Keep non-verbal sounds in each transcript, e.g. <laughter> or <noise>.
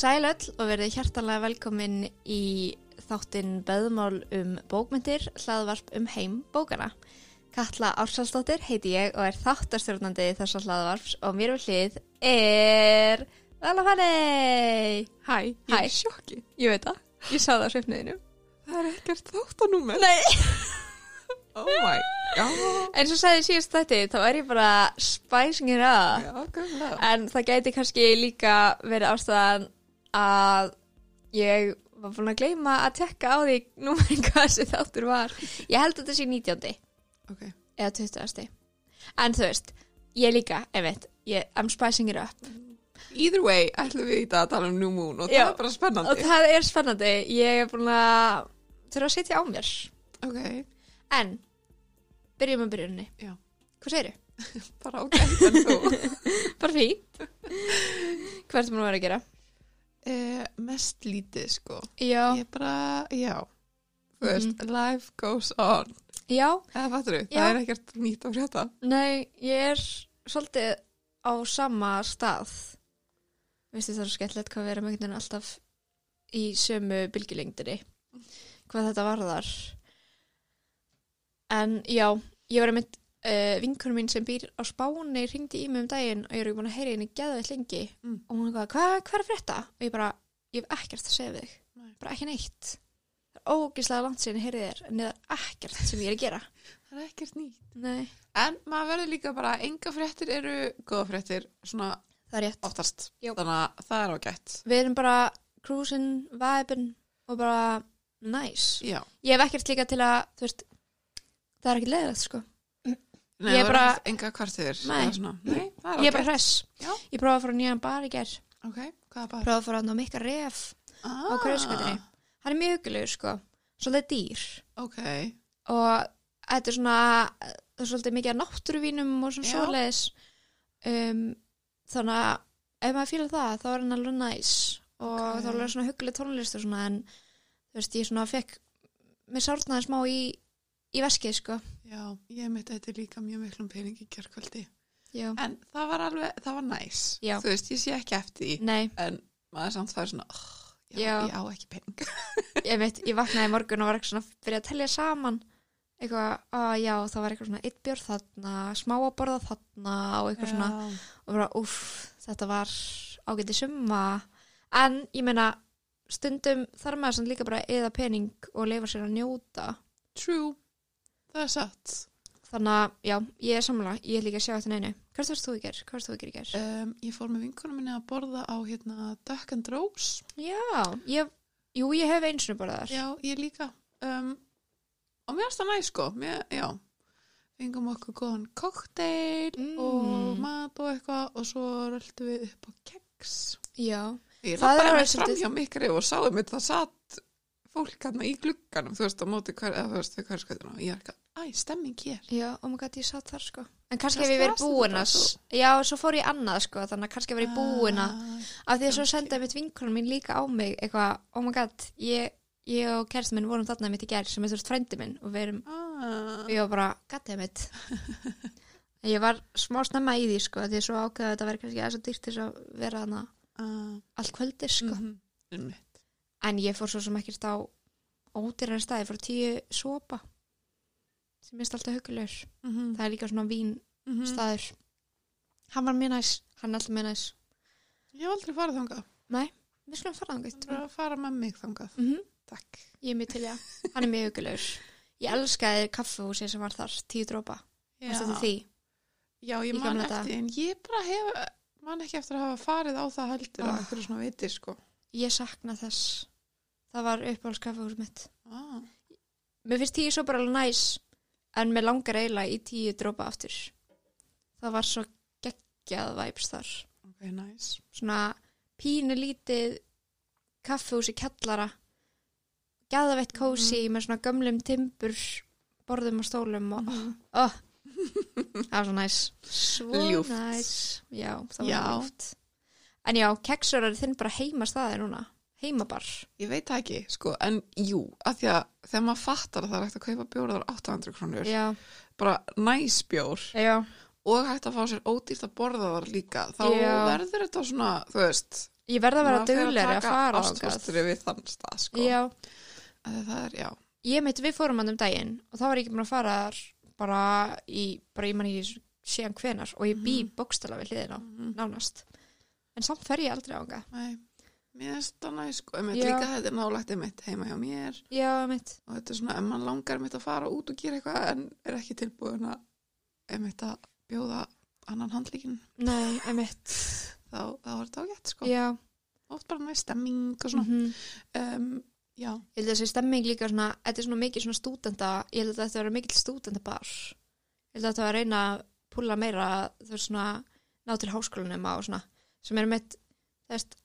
Sæl öll og verið hjartanlega velkomin í þáttinn Beðmál um bókmyndir, hlaðvarp um heim bókana. Katla Ársalsdóttir heiti ég og er þáttarstjórnandi þessar hlaðvarps og mér við hlið er Vala Fanny. Hæ, ég Hæ. er sjokki. Ég veit það, ég sá það á svefniðinu. Það er ekkert þáttanúmer. Nei. Oh my god. En svo sagði síðast þetta, þá er ég bara spicing it up. Já, gæmlega. En það gæti kannski líka verið ástæðan að ég var búin að gleyma að tekka á því númerinn <laughs> hvað þessi þáttur var. Ég held að þetta sé 19. Ok. eða 20. En þú veist, ég líka, einmitt, ég, I'm spicing it up. Either way, ætlum við í dag að tala um New Moon og Já. það er bara spennandi. Og það er spennandi, ég er búin að þurfa að setja á mér. Ok, En, byrjum með byrjunni. Já. Hvað segirðu? <laughs> bara ok, en þú. <laughs> Bara fínt. Hvað ertu búin að vera að gera? Eh, mest lítið, sko. Já. Ég bara, já. Veist, life goes on. Já, Eða fattur? Já. Það er ekkert nýtt á frétta. nei, ég er svolítið á sama stað. Veistu það er svo skemmtilegt hvað við erum einhvern veginn alltaf í sömu bylgjulengdinni. Hvað þetta varðar. En já, ég var einmitt uh, vinkunum mín sem býr á Spáni ringdi í mig um daginn og ég er ekki búin að heyra henni geðveitt lengi Mm. og hún er hvað, hvað, er að frétta? Og ég bara, ég hef ekkert að segja þig. Nei. Bara ekki neitt. Það er ógislega langt síðan ég heyrði þér en það er ekkert sem ég er að gera. <laughs> Það er ekkert nýtt. Nei. En maður verður líka bara, enga fréttir eru góða fréttir, svona oftast. Já. Þannig að það er ágætt. Við erum bara cruising, vibin og bara nice. Já. Ég hef ekkert líka til að, veist, það er ekkert leiðilegt sko. Nei, Ég það bara- er enga kvartir. Nei. Svona, nei, það er Ég er bara hress. Já. Ég prófaði að fara nýjan bar í ger. Ok, hvað er bara? Prófaði að fara að mikka ref Ah, á hverjuskatinni. Hann er mjög huggulegur sko. Svolítið dýr. Ok, Og þetta er svona, það er svolítið mikið af náttúruvínum og svona svoleiðis. Um, þannig að ef maður fýlar það, þá er hann alveg næs. Og Ok. þá er alveg svona hugguleg tónlist og svona, en þú veist, ég svona fekk, mér sárnaði smá í, í veskið sko. Já, ég mitt þetta líka mjög miklum pening í kjörkvöldi. Já. En það var alveg, það var næs. Já. Þú veist, ég sé ekki eftir því. Nei, En maður samt það er svona, oh, já, Já. ég á ekki pening. <laughs> ég veit, ég vaknaði morgun og var eitthvað svona að byrja að telja saman eitthvað, að já, það var eitthvað svona eitt björn þarna, smá að borða þarna og eitthvað svona, og bara, uff þetta var ágæti summa en ég meina stundum þarf maður líka bara eða pening og leifa sér að njóta True, það er satt. þannig að, já, ég er samlega ég er líka að sjá þetta neinu, hvað varst þú í ger? hvað varst þú í ger í ger? Um, ég fór með vinkunum minni að borða á hérna Duck and Rose. já, ég, jú, ég hef eins og borðað þar Já, ég líka. Um, og mér finnst það næs, sko. Mér, já, fengum okkur góðan kokteil Mm. og mat og eitthvað og svo röldu við upp á keks. já, Ég lappaði með fram hjá mikri og sáðu mitt það satt fólk hérna í glugganum, þú veist, á móti hver, eða þú veist, við hverskvæðinu og ég er ekki, æ, stemming hér. Já, oh my god, ég satt þar sko. En kannski hef ég verið búin að? Já, svo fór ég annað sko Þannig að kannski hef ég verið búin að Ah, Af því að svo sendaði mitt vinkunum mín líka á mig Eitthvað, oh my god Ég, ég og kærst minn vorum þarna mitt í gær Sem er veist frændi minn Og við erum, Ah, og ég var bara, goddammit <laughs> Ég var smá snemma í því sko Því að svo ákveða að þetta verið kannski aðeins og dýrt þess að vera hana ah, allt kvöldi sko. Mhm, einmitt. En ég fór svo sem ekkert á ódýrari staði, fór tíu sopa sem minnst alltaf hugulegur Mhm, það er líka svona vín mhm. staður. Hann var mjög næs, hann er alltaf mjög næs. Ég hef aldrei farið þangað, við skulum fara þangað það er að fara með mig þangað, mm -hmm. takk. ég er mjög til já, hann er mjög hugulegur ég elskaði kaffehúsi sem var þar tíu drópa, Já, já ég man eftir, daga. en ég bara hef, man ekki eftir að hafa farið á það heldur Ah. að svona veitir, sko. ég sakna þess. Það var uppáhalds kaffehús mitt. Ah, mér finnst tíu svo bara alveg næs en mér langar eiginlega í tíu drópa aftur. Það var svo geggjað væps þar. Ok, nice. svona pínu lítið kaffehús í kjallara. Gæðaveitt kósi með svona gömlum timbur borðum og stólum og Mhm. oh, það var svo næs svo Ljúft. næs já, það var ljúft. En já, keksur er þinn bara heima staði núna heimabar. Ég veit það ekki, sko, en jú, að því að þegar maður fattar að það er hægt að kaupa bjóraðar 800 krónur, já, bara næs bjór. Já, og hægt að fá sér ódýrt að borða þar líka, þá Já. verður þetta svona, þú veist, ég verð að vera duglegri að fara ástfóstri við þann stað sko. því það er, já, ég meit við fórum hann um daginn og þá var ég ekki búin að fara þar bara í, bara ég man ekki síðan hvenar og ég bý Mhm. bókstala við hliðina Mhm. nánast. En samt fer ég aldrei á hanga nei mér finnst það næ, sko, einmitt líka þetta er nálægt einmitt heima hjá mér. Já, mitt, og þetta er svona, ef mann langar einmitt að fara út og gera eitthvað en er ekki tilbúin að einmitt að bjóða annan handlíkin nei, mitt þá, þá er þetta ágætt, sko. Já, oft bara næ stemming og svona. Mhm. Um, já, Ég held að þessi stemming líka svona, þetta er svona mikið svona stúdenda, ég held að þetta vera mikill stúdendabar. Ég held að þetta var að reyna að púla meira þau svona ná til háskólanum og svona, sem eru með þess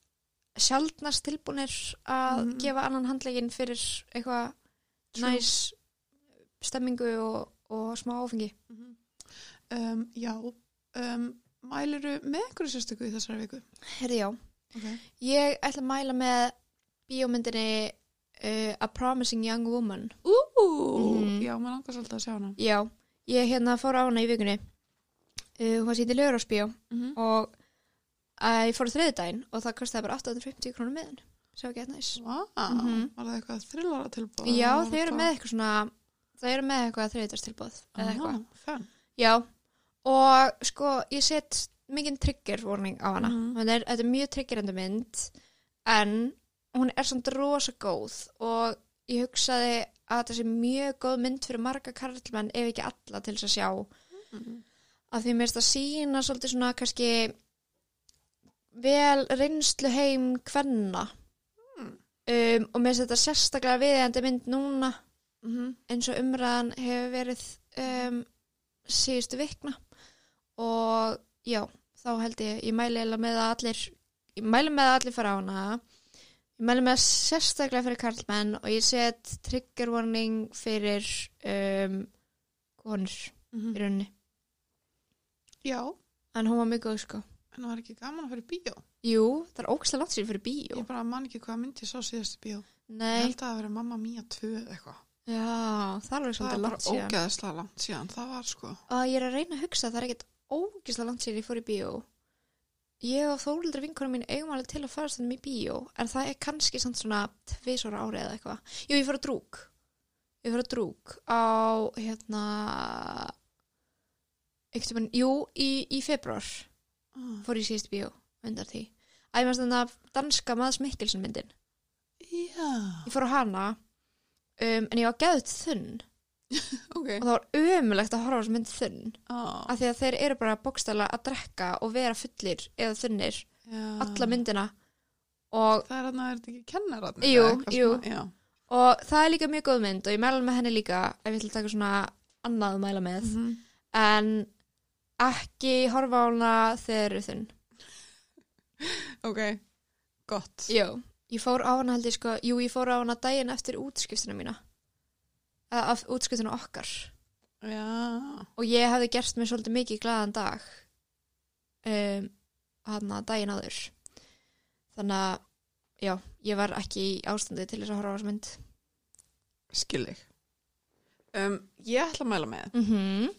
sjaldnast tilbúnir að Mhm. gefa annan handlegin fyrir eitthvað næs stemmingu og, og smá áfengi. um, já um, mæliru með einhverju sérstöku í þessari viku Herði já, okay. ég ætla að mæla með bíómyndinni uh, A Promising Young Woman. Ú, Mhm. já, maður langar svolítið að sjá hana Já, ég hérna fór á hana í vikunni uh, hún var sínt í Lögurársbíó mm -hmm. og að ég fór á þriðudaginn og það kostiði bara 850 krónum miðan var gett næs Vá, Mhm. var það eitthvað þrillara tilbúð? Já, þau eru með eitthvað svona þau eru með eitthvað Fenn. Já, og sko ég set mikið trigger warning á hana mm. er, þetta er mjög triggerandi mynd en hún er samt rosa góð og ég hugsaði að þetta sé mjög góð mynd fyrir marga karlmenn ef ekki alla til þess að sjá Mm. að því mér finnst að sína svolítið svona kannski vel reynslu heim kvenna Mm. um, og mér finnst þetta sérstaklega viðjandi mynd núna Mhm. eins og umræðan hefur verið um, síðustu vikna og já, þá held ég ég mæli með að allir ég mæli með að allir fara á hana ég mæli með að sérstaklega fyrir karlmenn og ég set trigger warning fyrir um, konur Mhm. í rauninni Já, en hún var mjög góð sko en það var ekki gaman að fyrir bíó Jú, það er ógæslega langt sér fyrir bíó. Ég bara man ekki hvað mynd ég sá síðast bíó Ég Nei, held að það hafi verið Mamma 2 eða eitthvað já, það er alveg Það svolítið er bara langt síðan. ógeðslega langt síðan Það var sko Og ég er að reyna að hugsa, það er ekkert ógæslega langt sér ég fór í bíó. Ég og þólildri vinkunum mín eigum alveg til að fara stundum í bíó, en það er kannski samt svona tvisóra árið eða eitthvað. Jú, ég fór að drúk. Ég fór að drúk á, hérna, jú, í, í februar fór ég síðust í bíó, undar því. Æmast þannig að danska maður Mikkelsen myndin. Já, Ég fór á hana, um, en ég var geðut þunn. <laughs> ok og það var umulegt að horfa á þessu mynd þunn ah, af því að þeir eru bara bókstæla að drekka og vera fullir eða þunnir já. alla myndina og, Það er að er þetta ekki kennararnir Jú, jú. svona? Já, og það er líka mjög góð mynd og ég mæla með henni líka ef ég ætla að taka svona annað að mæla með Mhm. en ekki horfa á hana þegar eru þunn. Ok, gott. Jú, ég fór á hana held ég sko jú, ég fór á hana daginn eftir útskiptina mína. Af útskiptina okkar. Já, og ég hefði gert mér svolítið mikið glaðan dag um, hann að daginn áður. Þannig að já, ég var ekki í ástandi til þess að horfa á þessu mynd. Skillig um, Ég ætla að mæla með mm -hmm.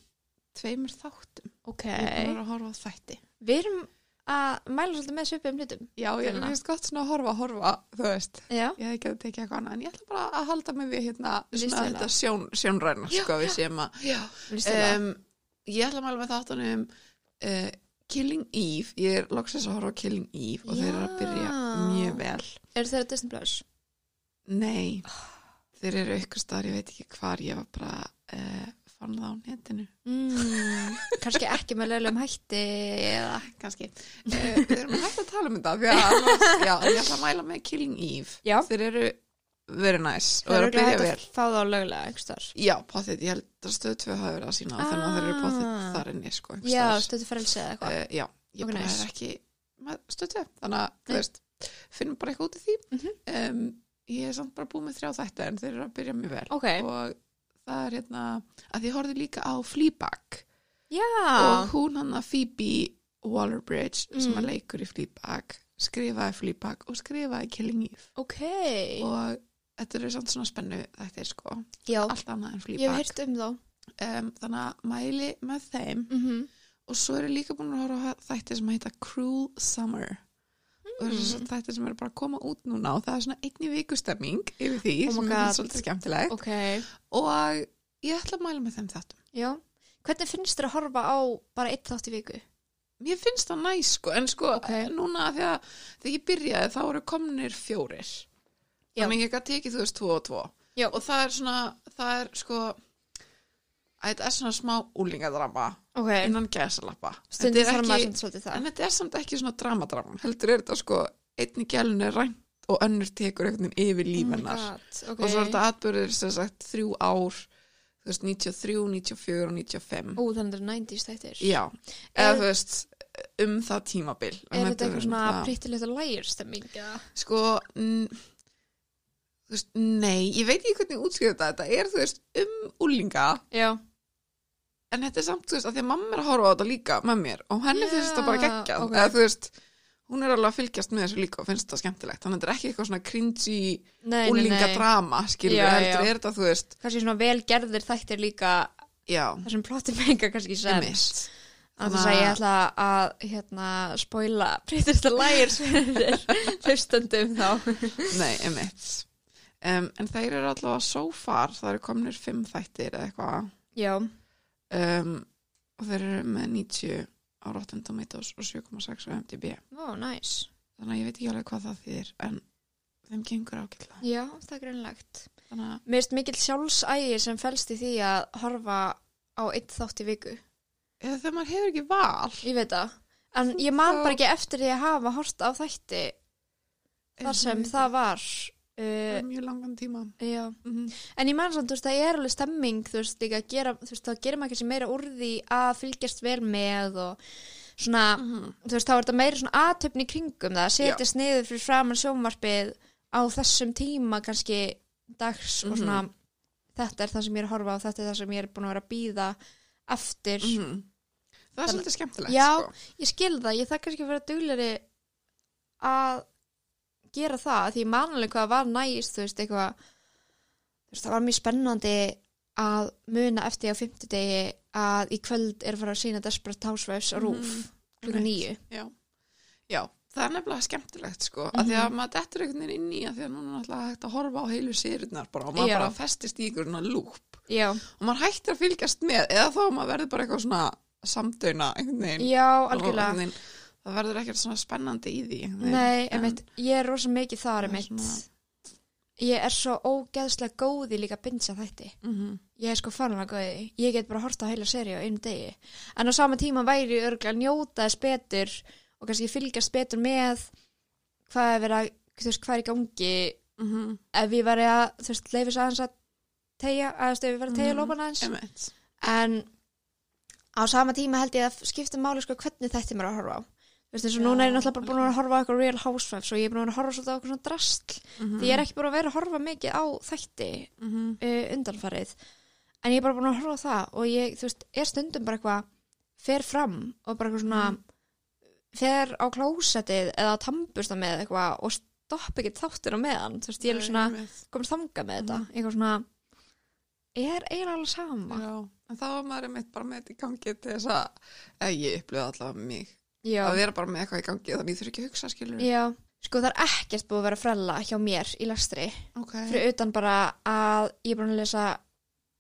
tveimur þáttum ok. Ég er búin að horfa á þætti. Við erum að mæla svolítið með svipum hlutum Já, ég Hérna. finnst gott svona að horfa, horfa, þú veist. Já, Ég hef ekki að tekið eitthvað annað En ég ætla bara að halda mig við hérna Svona þetta sjón, sjónræna, Já, sko, við já. séum að já um, um, Ég ætla að mæla með þáttunum uh, Killing Eve. Ég er loksins að horfa á Killing Eve Og þeir eru að byrja Já. mjög vel. Eru þeirra Disney Plus? Nei, þeir eru eitthvað staðar, ég veit ekki hvar Ég var bara uh, fann það á netinu. Mm, kannski ekki með lögulegum hætti eða kannski. Uh, Við erum hægt að tala um þetta því að annars, já, ég ætla að mæla með Killing Eve. Já, Þeir eru very nice og eru að byrja vel að fá það á lögulega einhvers þar Já, potið, ég held að stöð 2 hafi verið að sína það þannig að þeir eru potið Ah. þar inni sko, já, stöðu frelsi eða eitthvað. Uh, Já, ég Ok, bara nice. er ekki með stöð 2 þannig að, þú veist, finnum bara eitthvað út í því. Mhm. um, Ég er samt bara búið með þrjá þætti en þeir eru að byrja mjög vel ok, og það er hérna að ég horfði líka á Fleabag. Já. Og hún hann að Phoebe Waller-Bridge sem Mm. að leikur í Fleabag skrifaði Fleabag og skrifaði Killing Eve. Ok, og þetta eru samt svona spennu þetta er sko. Já, allt annað en Fleabag. um um, þannig að mæli með þeim. Mm -hmm. og svo er ég líka búin að horfa á þætti sem heita Cruel Summer og þetta sem eru bara að koma út núna og það er svona einni vikustemming yfir því Oh sem er svolítið skemmtilegt Ok, og ég ætla að mæla með þeim þáttum já. Hvernig finnst þér að horfa á bara eitt þátt í viku? Mér finnst það næs sko, en sko Ok. núna að þegar ég byrjaði þá eru komnir fjórir Já. þannig ég gæti tekið þú veist tvo og tvo Já. og það er svona, það er sko að þetta er svona smá úlingadrama Ok, innan gæsalappa. Er en þetta er samt ekki svona dramadrama heldur er þetta sko, einni gælun er rænt og önnur tekur veginn yfir lífennar Oh my God, ok. og svo er þetta atbyrðir sem sagt þrjú ár þú veist 93, 94 og 95 Ó, þannig að þetta er 90s þættir. já, Er- eða þú veist um það tímabil. Er þetta eitthvað svona pretty little liars stemming? sko n- þú veist, nei, ég veit ekki hvernig útskriða þetta, þetta er þú veist um úlinga, Já. en þetta er samt þú veist, að því að mamma er að horfa á þetta líka með mér og henni Já, finnst þetta bara geggjað ok. eða þú veist, hún er alveg að fylgjast með þessu líka og finnst þetta skemmtilegt, þannig að þetta er ekki eitthvað svona cringy Nei, nei, úlinga nei. drama, skilur Já, heldur já. er þetta, þú veist, Kannski svona vel gerðir þættir líka já þessum plotti menga kannski sens. einmitt. Að ég ætla að hérna, spoila pretty little liars fyrir hlustandum þá. nei, einmitt um, en þeir eru allavega so far, það eru komnir fimm þættir eða eitthvað um, og þeir eru með 90 á Rotten Tomatoes og 7,6 á MDB Ó, næs. þannig að ég veit ekki alveg hvað það þýðir en þeim gengur ágætlega Já, það er að Mér finnst mikill sjálfsægi sem felst í því að horfa á eitt þátt í viku. eða þegar maður hefur ekki val Ég veit það. En ég man bara ekki eftir því að hafa hort á þætti þar sem það var. Uh, mjög langan tíma mm -hmm. En ég man samt, þú veist, það er alveg stemming, þú veist, líka að gera, þú veist, þá gerir maður kannski meira úr því að fylgjast vel með og svona, þú veist, þá er þetta meira svona aðtöfni kringum það, að setjast niður fyrir framan sjónvarpið á þessum tíma kannski dags og svona, Mhm. þetta er það sem ég er að horfa á, þetta er það sem ég er búin að vera að býða eftir. það er svolítið skemmtilegt Já. sko. Ég skil það, ég þarf kannski að vera dugleri að gera það, því ég man alveg hvað var næst, þú veist, eitthvað, þú veist, það var mjög spennandi að muna eftir á fimmtudegi að í kvöld er að fara að sína Desperate Housewives á rúf Mhm. klukkan nýju. já. já, það er nefnilega skemmtilegt sko, af því að maður dettur einhvern veginn inn í að því að núna er náttúrulega hægt að horfa á heilu sérurnar bara og maður Já. bara festist í ykkur lúp Já, og maður hættir að fylgjast með eða þá maður verður bara eitthvað svona samdöina einhvern veginn já, algjörlega. Það verður ekkert svona spennandi í því. Nei, En- einmitt, ég er rosa mikið þar, er einmitt. svona- Ég er svo ógeðslega góði líka að bindja þætti. Mhm. Ég er sko fannilega góði. Ég get bara horta á heila seri á einu degi. En á sama tíma væri ég örgulega að njóta þess betur og kannski fylgjast betur með hvað er verið að, þú veist, hvað er í gangi Mhm. ef ég væri að, þú veist, leifis aðeins að tegja, að þú veist, ef ég væri að tegja Mhm. lópan aðeins. Einmitt. En á sama tíma held ég að skipta máli sko hvernig þætti mér að horfa á. Þú veist, eins og núna er ég náttúrulega bara búin að horfa eitthvað Real Housewives og ég er búin að horfa svolítið á eitthvað svona drastl. Mhm. Því ég er ekki búin að vera að horfa mikið á þætti Mhm. uh, undanfarið en ég er bara búin að horfa það og ég, þú veist, er stundum bara eitthvað fer fram og bara eitthvað svona Mhm. fer á klósettið eða á tambusta með eitthvað og stopp ekki þáttur á meðan þú veist, ég er svona komið þanga með þetta Mhm. eitthvað svona er eiginlega alveg sama Já, en þá var maður já, að vera bara með eitthvað í gangi þannig ég þurfi ekki að hugsa skilur. já. sko það er ekkert búið að vera frella hjá mér í lestri Ok. fyrir utan bara að ég er búin að lesa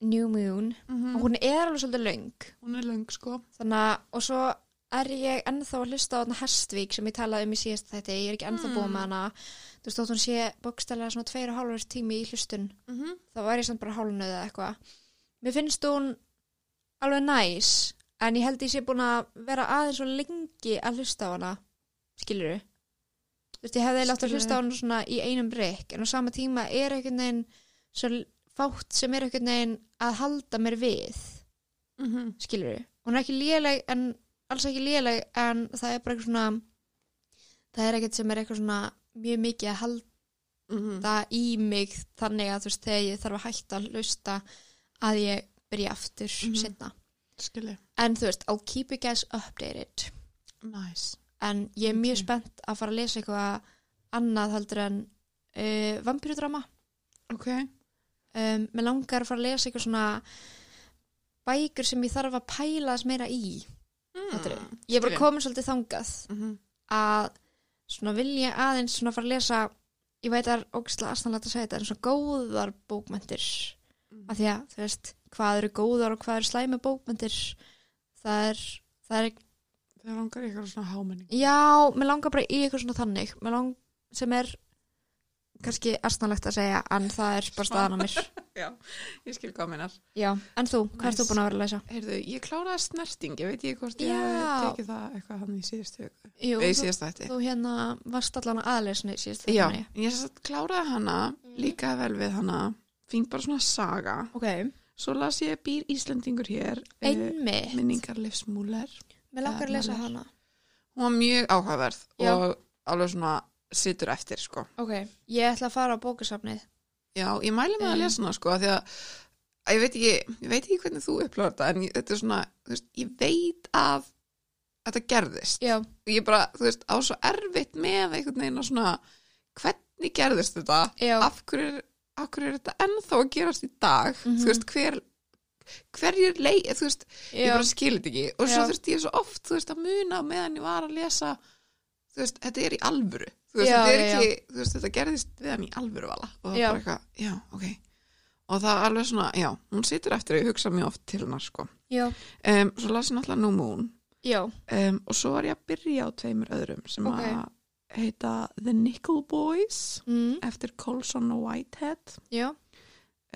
New Moon Mhm. og hún er alveg svolítið löng Hún er löng sko. þannig að, og svo er ég ennþá að hlusta á þarna Hestvík sem ég talaði um í síðast þetta, ég er ekki ennþá Mm. búið með hana þú veist, þótt hún sé bókstælega svona tveir og hálfur tími í hlustun Mm -hmm. þá var ég samt bara hálfnuð eða eitthvað mér finnst hún alveg næs en ég held ég sé búin að vera aðeins svo lengi að hlusta á hana skilur þú veist, ég hefði látt að Skilurðu. hlusta á hana svona í einum breyk en á sama tíma er einhvern veginn svo fátt sem er einhvern veginn að halda mér við Mm -hmm. skilur hún er ekki léleg en alls ekki léleg en það er bara eitthvað svona það er ekkert sem er eitthvað svona mjög mikið að halda Mm í mig þannig að þú veist þegar ég þarf að hætta að hlusta að ég byrja aftur Mhm. setna Skilji. en þú veist, I'll keep you guys updated Nice. en ég er mjög spennt að fara að lesa eitthvað annað heldur en uh, vampýrudrama Ok. um, mér langar að fara að lesa eitthvað svona bækur sem ég þarf að pæla þess meira í Mm. Ég er bara komin svolítið þangað Mm -hmm. að svona vil ég aðeins svona fara að lesa ég veit að ógislega aðstæðanlega að segja þetta en svona góðar bókmentir Mm. af því að þú veist hvað eru góðar og hvað eru slæmi bókmentir það er, það er Það langar í eitthvað svona hámenning. já, mér langar bara í eitthvað svona þannig mér lang, sem er kannski aðstæðanlegt að segja en það er bara staðan á mér <laughs> Já, ég skil hvað minnar. já, en þú, hvað ert þú búin að vera að lesa? Heyrðu, ég kláraði snerting, ég veit ekki hvort ég Já. hef tekið það eitthvað hann í síðustu. Jú, í þú, þú hérna varst allan að aðleysni síðast Já, þarna, ég satt kláraði hana, líka vel við hana, fín bara svona saga. ok, Svo las ég Býr Íslendingur hér, uh, einmitt minningar Livsmúler. Mér langar að lesa hana Hún var mjög áhugaverð Já. og alveg svona situr eftir, sko. ok, ég ætla að fara á bókasafnið Já, ég mæli með að Um. lesa hana, sko, af því að ég veit ekki, ég veit ekki hvernig þú upplöður þetta, en ég, þetta er svona, þú veist, ég veit að þetta gerðist. já, Ég bara, þú veist, á svo erfitt með einhvern veginn að svona, hvernig gerðist þetta? já, af hverju, er- af hverju er þetta ennþá að gerast í dag Mhm. þú veist, hver hverjir leið, þú veist, ég já, bara skil þetta ekki. Og svo Já. þurfti ég svo oft, þú veist, að muna meðan ég var að lesa þú veist, þetta er í alvöru. Þú veist, Já, þetta er já, ekki, þú veist, þetta gerðist við hann í alvöru vala. Og það Já. er bara eitthvað, já, ok. Og það er alveg svona, já, hún situr eftir ég hugsa mjög oft til hennar, sko. Já, um, svo las ég náttúrulega New Moon. Já, um, og svo var ég að byrja á tveimur öðrum sem Ok. að heita The Nickel Boys mm, eftir Colson og Whitehead. Já,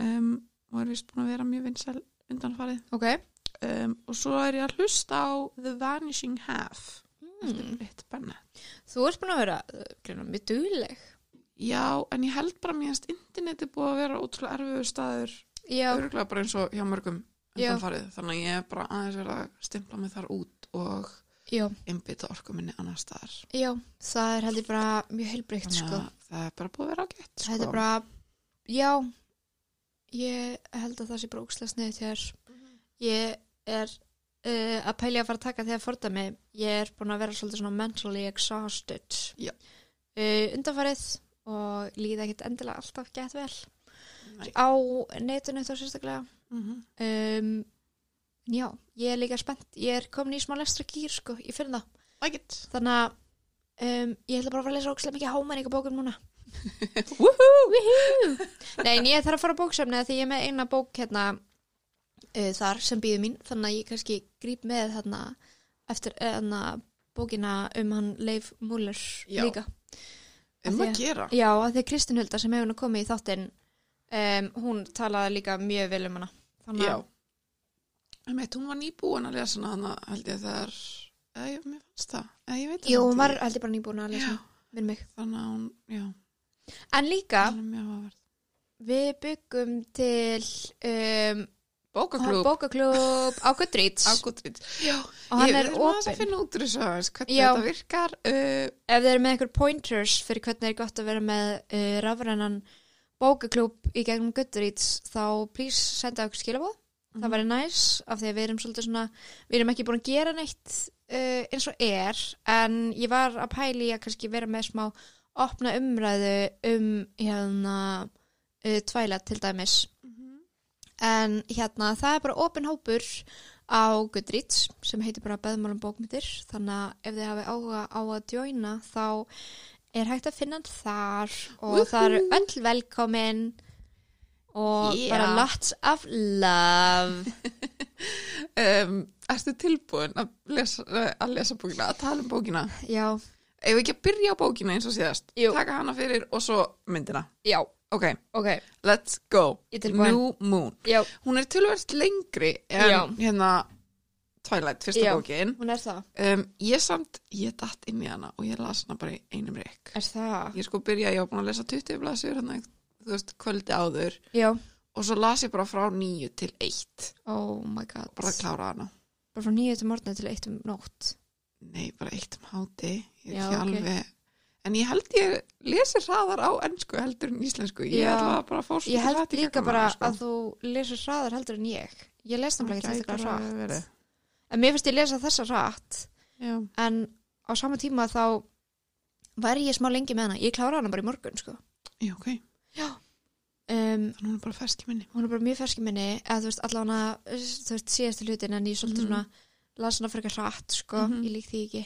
um, og er vist búin að vera mjög vinsæl undanfarið ok um, og svo er ég að hlusta á The Vanishing Half eftir mm. Britt Bennett þú ert búin að vera uh, mjög dugleg já, en ég held bara mér að interneti búið að vera ótrúlega erfiður staður já, örgulega bara eins og hjá mörgum Já. undanfarið þannig að ég er bara aðeins verið að stimpla mig þar út og já, einbytta orku minni annar staðar já það er heldur bara mjög heilbreykt þannig sko. að það er bara búið að vera ágætt sko. er já ég held að það sé bara ókslega sniðið þér. Ég er uh, að pælja að fara að taka þegar fordæmi. Ég er búin að vera svolítið svona mentally exhausted. Uh, undanfarið og líða ekkert endilega alltaf gett vel. Nei. á netinu þá sérstaklega. Mhm. um, já, ég er líka spennt. Ég er komin í smá lestra gýr sko, ég finn það Like þannig að um, ég ætla bara að fara að lesa ókslega mikið hámenningabókum núna! <laughs> Nei, en ég þarf að fara á bóksefni því ég er með eina bók hérna uh, þar sem býður mín þannig að ég kannski gríp með þarna eftir þarna bókina um hann Leif Múller líka. um því að gera Já, að því að Kristín Hulda sem hefur nú komið í þáttinn um, hún talaði líka mjög vel um hana. Þannig Já. að, Einmitt, hún var nýbúin að lesa hana að held ég þegar eða ég, mér fannst það eða ég veit það jú, hún var ekki. heldur bara nýbúin að lesa Já. minn mig. þannig að hún, já, En líka, við byggum til um, Bókaklúb bókaklúb á Goodreads og hann ég er aðeins hvernig Já. þetta virkar uh, ef þið eru með einhver pointers fyrir hvernig er gott að vera með uh, rafrænan bókaklúb í gegnum Goodreads þá please senda okkur skilabóð Mhm. það væri næs af því að við erum svolítið svona við erum ekki búin að gera neitt uh, eins og er en ég var að pæli að kannski vera með smá opna umræðu um hérna uh, tvæla til dæmis. En hérna það er bara opin hópur á Goodreads sem heitir bara Beðmálum bókmyndir þannig að ef þið hafi áhuga á að joina þá er hægt að finna hann þar. Og það eru öll velkomin. Og Yeah. bara lots of love. <laughs> Um, Ertu tilbúin að lesa, lesa bókina, að tala um bókina? Já, Ef ekki að byrja á bókina eins og síðast? Jú. Taka hana fyrir og svo myndina? Já, Ok, ok. Let's go. Ég er tilbúin. New Moon. Já, Hún er tölverst lengri en Já. hérna Twilight, fyrsta Já. bókin. Hún er það. Um, Ég samt, ég datt inn í hana og ég las hana bara í einum reik er það, Ég sko byrja, ég var búin að lesa 20 blaðsur hérna, þú veist, kvöldi áður. Já, og svo las ég bara frá nýju til eitt. Oh my god. Bara að klára hana. Bara frá nýju til morgun til eitt um nótt. Nei, bara eitt um háti ég er Já, ekki ok. alveg en ég held ég lesi hraðar á ennsku heldur en íslensku ég Já. að ég held líka bara hana, sko. að þú lesur hraðar heldur en ég ég les það ekki alveg verið. en mér finnst ég lesa þessa hratt Já. en á sama tíma þá væri ég smá lengi með hana ég klára hana bara í morgun sko Já, ok, um, þannig hún er bara fersk í minni hún er bara mjög fersk í minni eða þú veist allavega þú veist síðastu hlutin en ég svolítið Mhm. svona las hana frekar hratt sko, Mhm. ég lík því ekki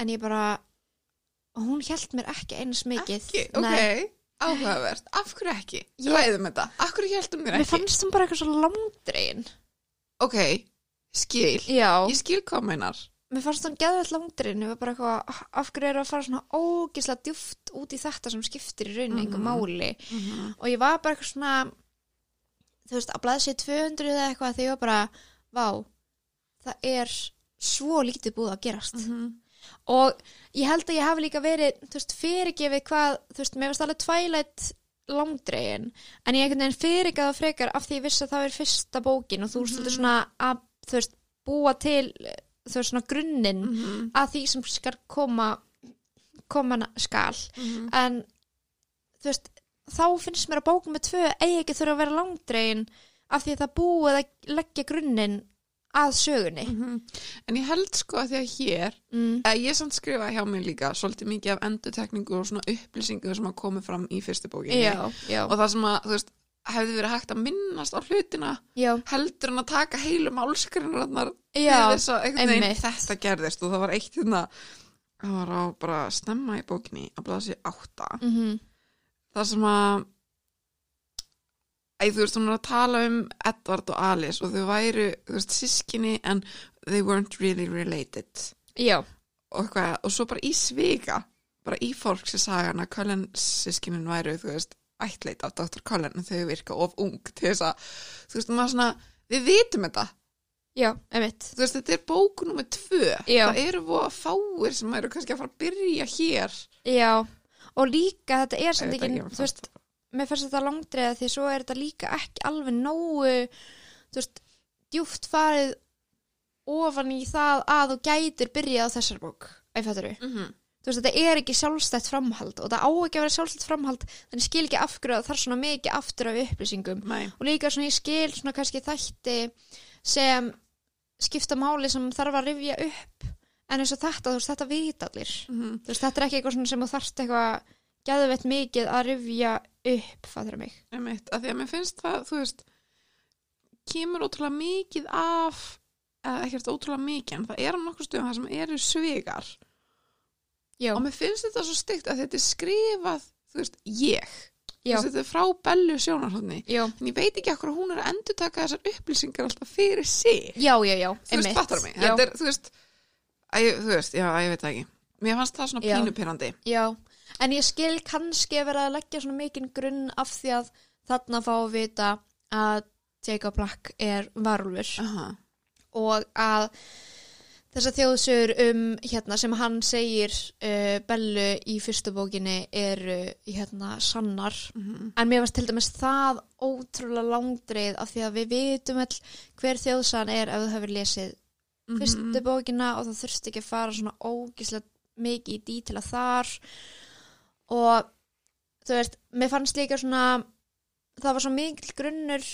en ég bara hún held mér ekki eins mikið. Ekki, ok, áhugavert. Af hverju ekki? Ég- Ræðum þetta, af hverju heldum mér mér ekki? fannst hún bara eitthvað svo langdrein Ok, skil. Já, Ég skil hvað þú meinar. Mér fannst hún geðveld langdrein ég var bara eitthvað, af hverju eru að fara svona ógislega djúft út í þetta sem skiptir í rauninni einhver Mhm. máli? Og ég var bara eitthvað svona þú veist, að blaða sér 200 eða eitthvað þegar ég var bara, vá það er svo lítið búið að gerast. Mhm. Og ég held að ég hafi líka verið þú veist, fyrirgefið hvað, þú veist, mér varst alveg Twilight langdregin en ég einhvern veginn fyrirgefið það frekar af því ég vissi að það er fyrsta bókin og þú veist, þetta er svona að, þú veist, búa til þú veist, svona grunninn Mhm. að því sem skal koma koma skal Mhm. en þú veist, þá finnst mér að bókum með tvö eigi ekki þurfa að vera langdregin af því að það búið að leggja grunninn að sögunni. Mhm. En ég held sko að því að hér mm. að ég samt skrifa hjá mig líka svolítið mikið af endurtekningu og svona upplýsingu sem að komi fram í fyrstu bókinni. Já, já, og það sem að, þú veist, hefði verið hægt að minnast á hlutina já, heldur en að taka heilu einmitt. þetta gerðist. Og það var eitt hérna það var á bara snemma í bókinni að blaða sér átta. Mm það sem að Æ, þú veist, hún er að tala um Edward og Alice og þau væru, þú veist, sískinni en they weren't really related. Já, og, eitthvað, og svo bara í svika bara í fólks í sagan að Cullen sískinin væru, þú veist, ættleit af Dr. Cullen en þau virka of ung til þess að, þú veist, maður svona við vitum þetta, já, einmitt. Þú veist, þetta er bóku nummer tvö. Já. það eru voða fáir sem eru kannski að fara að byrja hér. Já, og líka þetta er Ég veit ekki, þú veist mér fannst þetta langdreiða því svo er þetta líka ekki alveg nógu þú veist, djúft farið ofan í það að þú gætir byrjað þessar bók æfætturu, mm -hmm. þú veist, þetta er ekki sjálfstætt framhald og það á ekki að vera sjálfstætt framhald þannig skil ekki af hverju að það er svona mikið aftur af upplýsingum. Nei, og líka svona ég skil svona kannski þætti sem skipta máli sem þarf að rifja upp en eins og þetta, þú veist, þetta vita allir. Mm þú veist, þetta er ekki eitthvað sem þú þarft eitthvað geðveitt mikið að rifja upp, fattur mig. Einmitt, að því að mér finnst það, þú veist kemur ótrúlega mikið af eða ekkert ótrúlega mikið en það er á nokkur stöðum það sem eru svigar. Já, og mér finnst þetta svo stygt að þetta er skrifað þú veist, ég. Já, veist, þetta er frá bellu sjónarhóðni já, en ég veit ekki okkur hún er að endur taka þessar upplýsingar alltaf fyrir sig. Já, já, já þú veist, fattar mig, já, þetta er, þú veist æ, þú veist, já, ég veit ekki. Mér fannst það svona Já. pínupyrrandi já, en ég skil kannski að vera að leggja svona mikinn grunn af því að þarna fá að vita að Jacob Black er varulfur Aha. og að þessar þjóðsögur um hérna sem hann segir uh, Bellu í fyrstu bókinni eru hérna sannar Mm en mér varst til dæmis það ótrúlega langdreið af því að við vitum all hver þjóðsan er ef þú hefur lesið Mhm. fyrstu bókina og það þurfti ekki að fara svona ógíslega mikið í dítila þar og þú veist, mér fannst líka svona það var svo mikil grunnur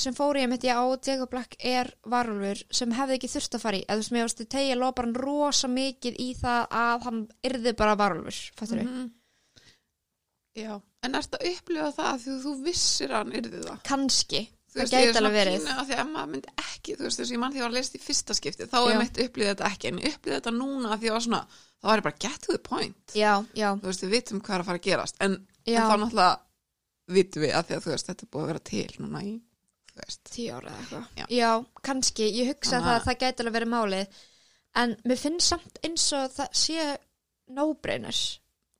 sem fór ég mitt í á Jacob Black er varulfur sem hefði ekki þurft að fara í eða þú veist, mér varst að tegja lopa hann rosa mikið í það að hann yrði bara varulfur, fattur við? Mhm. Já, en ertu að upplifa það að því þú vissir hann yrði það? Kannski, Þú veist, ég er svona pínu að því að maður myndi ekki, þú veist, þess að ég mann því að ég var að lesa í fyrsta skipti, þá er mitt upplýðið þetta ekki, en upplýðið þetta núna að því að var svona, þá var ég bara get to the point, Já, já, þú veist, við vitum hvað er að fara að gerast, en, en þá náttúrulega vitum við að því að þú veist, þetta er búið að vera til núna í, þú veist, tíu ára eða eitthvað. Já. Já, kannski, ég hugsa það að- að það gæti alveg verið málið en mér finnst samt eins og það sé no-brainers.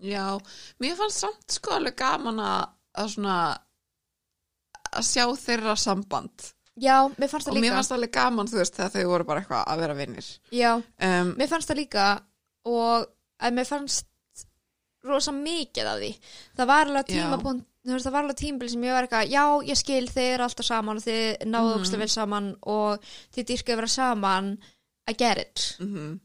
Já, mér fannst samt sko alveg gaman að, að svona, að sjá þeirra samband. Já, mér fannst og það mér líka. fannst alveg gaman, þú veist, þegar þau voru bara eitthvað að vera vinnir. Já, Um, mér fannst það líka og að mér fannst rosa mikið af því. Það var alveg Já. tímapunkt það var alveg tímabil sem ég var eitthvað já, ég skil, þið eru alltaf saman og þið náðu mm vel saman og þið dýrka að vera saman I get it, mm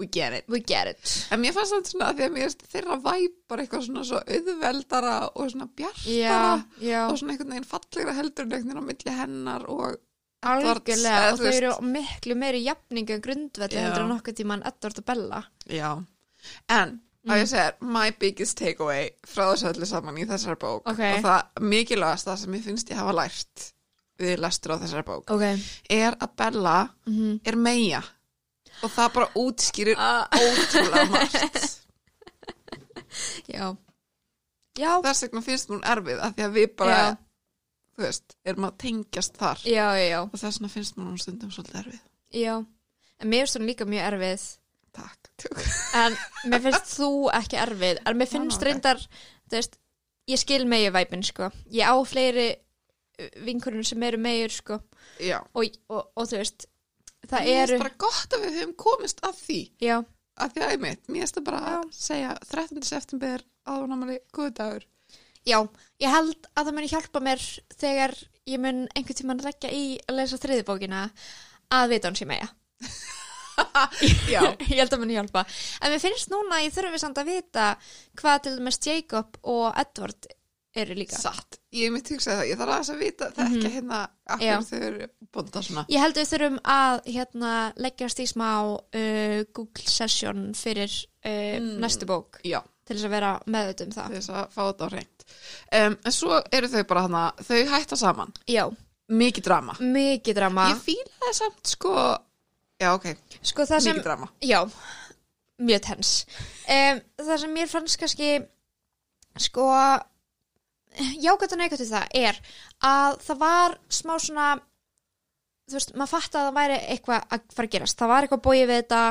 We get it. we get it En mér fannst það svona að því að mér þeirra væp bara eitthvað svona svo auðveldara og svona bjartara Já, já og svona einhvern veginn fallegra heldur en einhvern veginn á milli hennar og Algjörlega, eða og þú þau veist- eru miklu meiri jafningu en grundvelli Já. heldur en nokkuð tíman Edward og Bella Já. En, að Mm. ég segir, my biggest takeaway frá þessu öllu saman í þessari bók Ok. og það mikilvægast það sem ég finnst ég hafa lært við lestur á þessari bók Ok er að Bella mm er meia og það bara útskýrir -hmm. ótrúlega margt. <laughs> Já. Já, þess vegna finnst hún erfið af því að við bara, Já. þú veist, erum að tengjast þar. Já, og þess vegna finnst mér hún stundum svolítið erfið. Já. En mér finnst hún líka mjög erfið. Takk, en mér finnst þú ekki erfið. En mér finnst reyndar veist, ég skil megi væpin sko. ég á fleiri vinkurinn sem eru megur sko. Já, og, og, og þú veist það mér eru finnst bara gott að við höfum komist að því. Já, að því að einmitt, mér finnst það bara að segja 13. september áðurnamali góðu dagur. Já, ég held að það muni hjálpa mér þegar ég mun einhvern tímann leggja í að lesa þriðibókina að vita hún sé megja <laughs> Já, <laughs> ég held að muni hjálpa. En mér finnst núna ég þurfi samt að vita hvað til dæmis Jacob og Edward eru líka. Satt. Ég mitt hugsaði það, ég þarf aðeins að vita það ekki hérna Mhm. Já. akkur þau eru bónda svona. Ég held við þurfum að hérna, leggjast í smá uh, Google session fyrir uh, Mm. næstu bók. Já, til þess að vera meðut um það. til þess að fá þetta á reynd um, En svo eru þau bara hana þau hætta saman, Já, mikið drama. Mikið drama. Ég fíla það samt sko. Já, ok, Sko það sem, mikið drama. Já, mjög tens. Um, það sem mér fannst kannski, sko, jákvæmt og neikvæmt við það er að það var smá svona, þú veist, maður fatt að það væri eitthvað að fara að gerast. Það var eitthvað bóið við þetta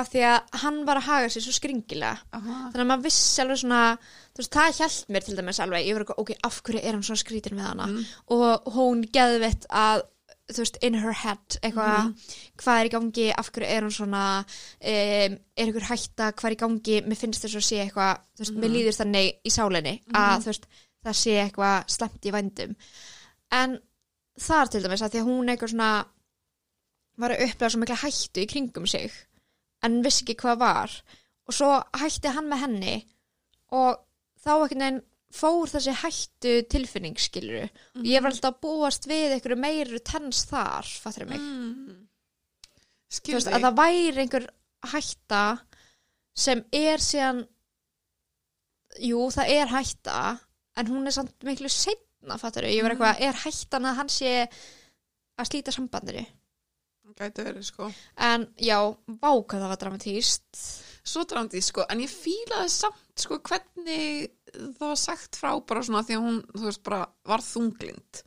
af því að hann var að haga sér svo skringilega. Aha. þannig að maður vissi alveg svona þú veist, það hjælt mér til dæmis alveg ég var eitthvað, ok, af hverju er hann svona skrítin við hana Mm. og hún geðvitt að þú veist, in her head eitthvað, Mhm. hvað er í gangi af hverju er hún svona um, er ykkur hætta, hvað er í gangi mér finnst þess að sé eitthvað, þú veist, mér Mhm. líður þannig í sálinni að þú veist, það sé eitthvað slemt í vændum. En þar til dæmis að því að hún eitthvað svona var að upplega svo mikla hættu í kringum sig en vissi ekki hvað var. Og svo hætti hann með henni og þá einhvern veginn fór þessi hættu tilfinning skiluru og ég var alltaf að búast við einhverju meiru tens þar, fattur mig. Mm. þú veist, að það væri einhver hætta sem er síðan jú, það er hætta en hún er samt miklu setna, fattur ég var eitthvað, er hættan að hann sé að slíta sambandinu? Gæti verið sko. En já, hvað það var dramatíst Svo drándið sko, en ég fílaði samt sko hvernig það var sagt frá bara svona því að hún, þú veist, bara var þunglind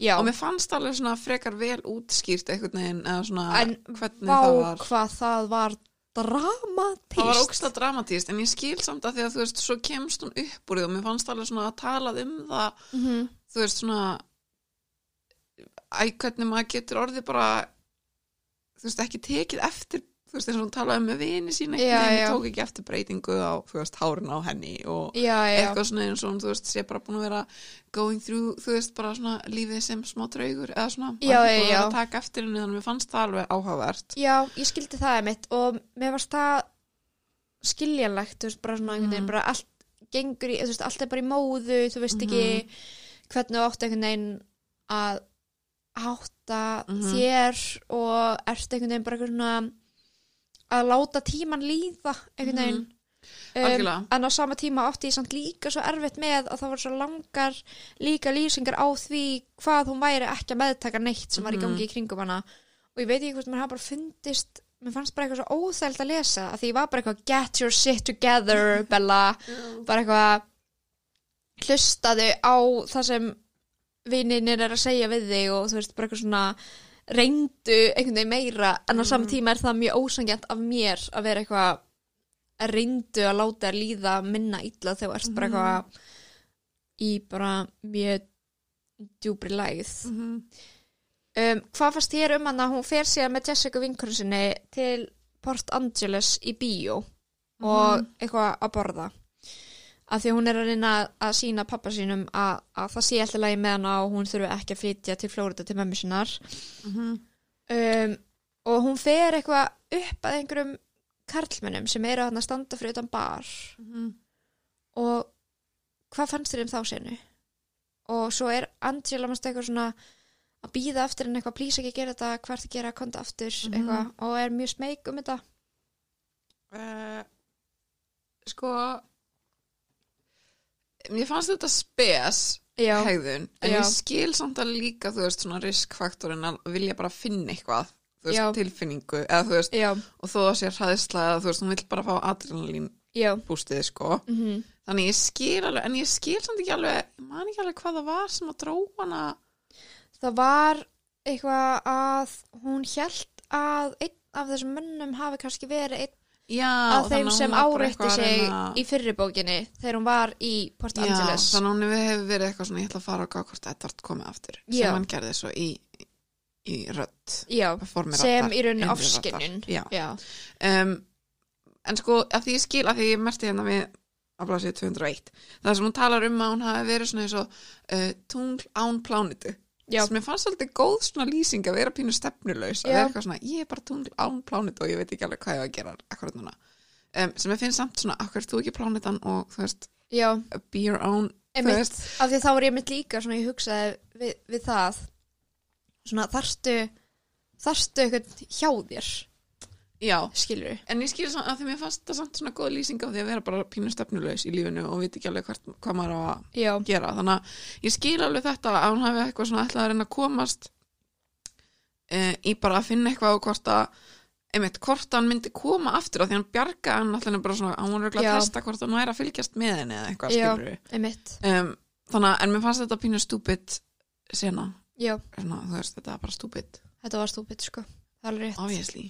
já, og mér fannst alveg svona frekar vel útskýrt einhvern veginn eða svona en hvernig það var. hvað það var dramatíst Það var ógstlega dramatíst en ég skil samt að því að þú veist, svo kemst hún upp úr því og mér fannst alveg svona að talað um það mm -hmm. þú veist svona æ, hvernig maður getur orðið bara þú veist, ekki tekið eftir þú veist, eins og hún talaði um með vini sína Já, já. tók ekki eftir breytingu á, þú veist, hárin á henni og já, já, eitthvað svona eins og þú veist, sé bara búin að vera going through, þú veist, bara svona lífið sem smá draugur eða svona já, búin að að taka eftir henni þannig að mér fannst það alveg áhugavert já, ég skildi það mitt og mér varst það skiljanlegt, þú veist, bara svona einhvern veginn, Mhm. bara allt gengur í, þú veist, allt er bara í móðu, þú veist ekki Mhm. hvernig átt einhvern veginn að átta Mhm. þér og ert einhvern veginn bara eitthvað svona að láta tíman líða einhvern veginn Mhm. Algjörlega. en á sama tíma átti ég samt líka svo erfitt með að það voru svo langar líka lýsingar á því hvað hún væri ekki að meðtaka neitt sem var í Mhm. gangi í kringum hana og ég veit ekki hvort mér hafa bara fundist mér fannst bara eitthvað svo óþælt að lesa að því ég var bara eitthvað get your shit together <laughs> Bella, bara eitthvað hlustaðu á það sem vininir er að segja við þig og þú veist bara eitthvað svona reyndu einhvern veginn meira en á sama Mhm. tíma er það mjög ósangjant af mér að vera eitthvað reyndu að láta þér líða minna illa þegar þú ert bara Mhm. eitthvað í bara mjög djúbri lægð Mhm. um, hvað fannst þér um hann að hún fer síðan með Jessica vinkurinn sinni til Port Angeles í bíó og eitthvað að borða af því að hún er að reyna að sína pappa sínum að, að það sé alltaf lagi með hana og hún þurfi ekki að flytja til Flórida til mömmu sinnar Mhm. um, og hún fer eitthvað upp að einhverjum karlmennum sem eru að standa fyrir utan bar Mhm. og hvað fannst þér um þá senu? Og svo er Angela mannst eitthvað svona að býða eftir en eitthvað plýsa ekki að gera þetta, hvað er það að gera, konta aftur Mhm. eitthvað og er mjög smeyk um þetta Eh, sko mér fannst þetta spes Já, hegðun, en Já. ég skil samt að líka, þú veist, svona riskfaktorin að vilja bara finna eitthvað, þú veist, Já. tilfinningu eða þú veist, og þó að sér hræðisla eða þú veist, hún vill bara fá adrenalín bústið sko. Mm þannig ég skil alveg, en ég skil samt ekki alveg man ekki alveg hvað það var sem að dró hana. Það var eitthvað að hún hélt að einn af þessum mönnum hafi kannski verið einn já, af þeim að sem áreitti að sig reyna- í fyrri bókinni þegar hún var í Port já, Angeles. þannig að hún hefur verið eitthvað svona ég ætla að fara og gá hvort Edvard komi aftur Já. sem hann gerði svo í, í rödd já, sem raddar, í rauninni ofskinnun já. já, um, en sko að því ég skil að því ég merti hérna við á blasið 201 það sem hún talar um að hún hafi verið svona eins og uh, tungl án plánitu já, sem ég fannst svolítið góð svona lýsing að vera pínu stefnulaus að vera eitthvað svona, ég er bara tungl án plánitu og ég veit ekki alveg hvað ég á að gera akkurat núna. Um, sem ég finnst samt svona, akkur þú ekki plánitan og þú veist, já. be your own veist, af því þá var ég mitt líka svona ég hugsaði við, við það svona þarstu þarstu eitthvað hjá þér já. Skilur en ég skil svona að því mér fannst það samt svona góð lýsing á því að vera bara pínu stefnulaus í lífinu og veit ekki alveg hvert, hvað maður á að já, gera. Þannig að ég skil alveg þetta að hún hafi eitthvað svona ætlað að reyna að komast e, í bara að finna eitthvað og hvort að einmitt, hvort hann myndi koma aftur af því hann bjarga hann alltaf bara svona, hann var örugglega Já. að testa hvort hann væri að fylgjast með henni eða eitthvað Já. skilur einmitt. Um, þannig að, en mér fannst þetta pínu stúpid sena, já, svona, þú veist, þetta er bara stúpid. Þetta var stúpid sko það er rétt obviously,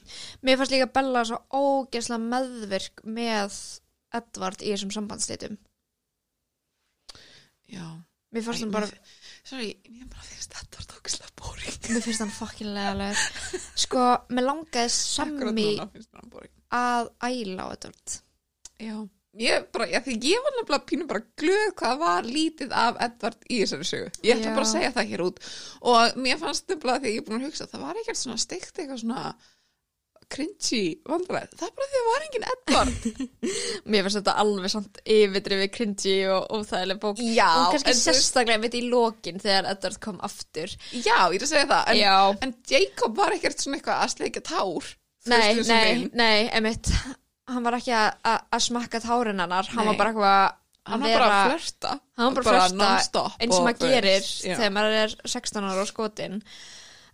Mér fannst líka Bella svo ógeðslega meðvirk með Edvard í þessum sambandsleitum. já Mér fannst hann bara, sorry, mér bara finnst þetta var tókislega boring mér finnst hann fucking legaleg. <laughs> Sko, mér langaði boring að æla á Edvard. Já, ég bara, því ég var nefnilega pínu bara glöð hvað var lítið af Edvard í þessari sögu. Ég ætla Já. bara að segja það hér út og mér fannst nefnilega þegar ég er búin að hugsa það var ekkert svona steikt eitthvað svona cringy vandræð. Það er bara því að það var engin Edvard. <laughs> Mér finnst þetta alveg samt yfirdrifið cringy og óþægileg bók. Já, og kannski sérstaklega mitt í lokin þegar Edvard kom aftur. Já, ég er að segja það. En, en Jacob var ekkert svona eitthvað að sleika tár. Nei, nei, nei, emitt. Hann var ekki að- að að smakka tárin hennar. Hann var bara eitthvað Hann að var bara að flörta. hann var bara að flörta eins og maður gerir já. þegar maður er 16 ára og skotin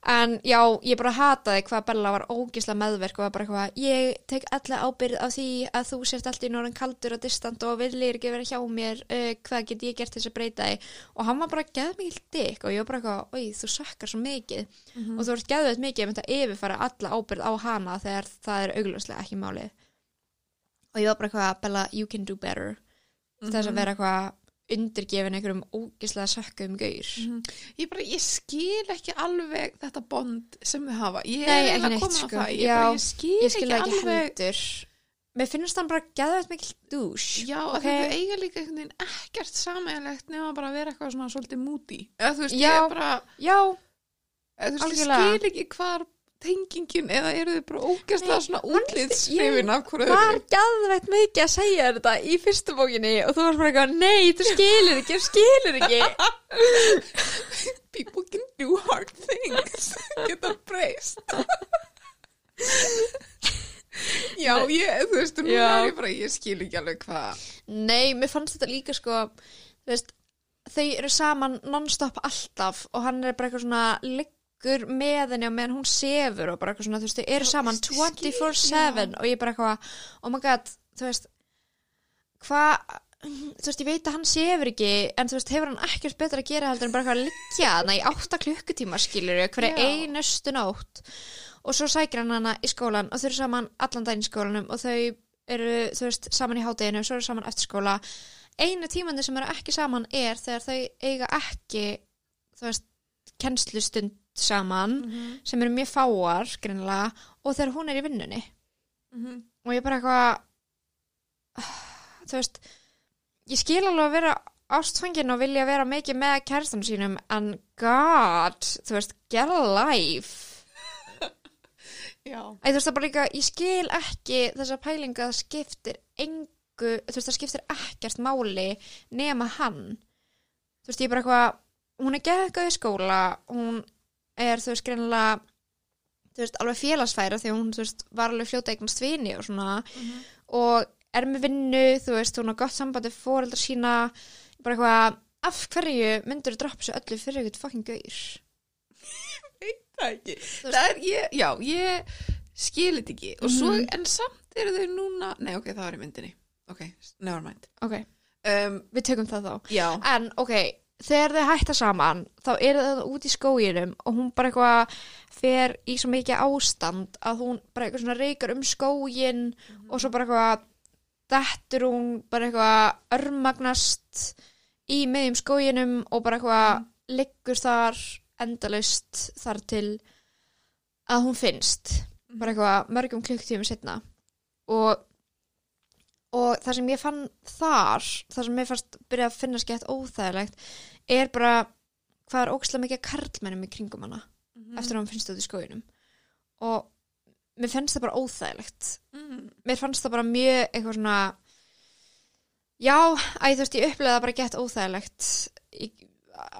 en já, ég bara hataði hvað Bella var ógislega meðverk og var bara eitthvað ég tek alla ábyrð á því að þú sért alltaf í norðan kaldur og distant og viljir ekki vera hjá mér uh, hvað get ég gert þess að breyta því og hann var bara geð mikil dykk og ég var bara eitthvað oi, þú sökkar svo mikið Mhm. og þú ert geðveit mikið að mynda yfirfara alla ábyrð á hana þegar það er augljóslega ekki málið og ég var bara eitthvað Bella, you can do better þess að Mhm. vera eitthvað undirgefin einhverjum ógislega sökkum gaur Mhm. Ég bara, ég skil ekki alveg þetta bond sem þau hafa. Ég Nei, er ekki að koma sko. að það. Ég, Já, bara, ég skil, ég skil það ekki ekki alveg. heldur mér finnst hann bara geðveit mikil dús Já, Ok. okay. þau eiga líka einhvern veginn ekkert sameiginlegt nema bara að vera eitthvað svona svolítið múti. Eða þú veist, Já. ég bara, já, veist, ég skil ekki hvar tengingin eða eru þau bara ógæslega svona útlitshrifin af hverju var öðru. geðveit mikið að segja þetta í fyrstu bókinni og þú varst bara eitthvað, nei, þú skilur ekki, þú skilur ekki <laughs> People can do hard things. <laughs> Geta breyst. <laughs> Já, ég, þú veist, nú er ég bara, ég skil ekki alveg hvað. nei, mér fannst þetta líka sko þú veist, þau eru saman non-stop alltaf og hann er bara eitthvað svona liggur með henni og meðan hún sefur og bara eitthvað svona, þú veist, þau eru saman ég skil, 24-7 og ég bara eitthvað, oh my god þú veist hvað, þú veist, ég veit að hann sefur ekki en þú veist, hefur hann ekkert betra að gera heldur en bara eitthvað að liggja þarna í 8 klukkutíma skilur hverja Já. einustu nótt. Og svo sækir hann hana í skólan og þau eru saman allan daginn í skólanum og þau eru, þú veist, saman í hádeginu svo eru saman eftir skóla. Einu tímandi sem eru ekki saman er þegar þau eiga ekki þú veist, kennslustund saman sem eru mjög fáar, greinilega og þegar hún er í vinnunni Mhm. og ég bara eitthvað þú veist ég skil alveg að vera ástfangin og vilja vera mikið með kærstan sínum en god, þú veist, get a life <laughs> Já. Æ, þú veist það bara líka, ég skil ekki þessa pælinga að það skiptir engu, þú veist það skiptir ekkert máli nema hann þú veist ég er bara eitthvað hún er geðgöð í skóla hún er þú veist greinilega þú veist alveg félagsfæra því hún þú veist var alveg fljóta eignast vini og svona. Og er með vinnu þú veist hún har gott sambandi fóreldra sína. Bara eitthvað af hverju myndur þú droppa þessu öllu fyrir eitthvað fucking gaur? <laughs> Það ekki. Það er, ég, já, ég skil þetta ekki. Og svo, Mhm. en samt eru þau núna nei, ok, það var í myndinni. Ok, never mind. Ok, um, við tökum það þá. Já, En ok, þegar þau hætta saman þá er það út í skóginum og hún bara eitthvað fer í svo mikið ástand að hún bara eitthvað svona reykar um skógin og svo bara eitthvað dettur hún bara eitthvað örmagnast í meðjum skóginum og bara eitthvað liggur þar endalaust þar til að hún finnst. Bara eitthvað mörgum klukktífum setna og og það sem ég fann þar það sem ég fannst byrja að finna skett óþægilegt er bara hvað er ókslega mikið karlmennum í kringum hana Mhm. eftir að hann finnst þetta í skóginum og mér fannst það bara óþægilegt mm. mér fannst það bara mjög eitthvað svona já, að þú veist ég upplega það bara gett óþægilegt í,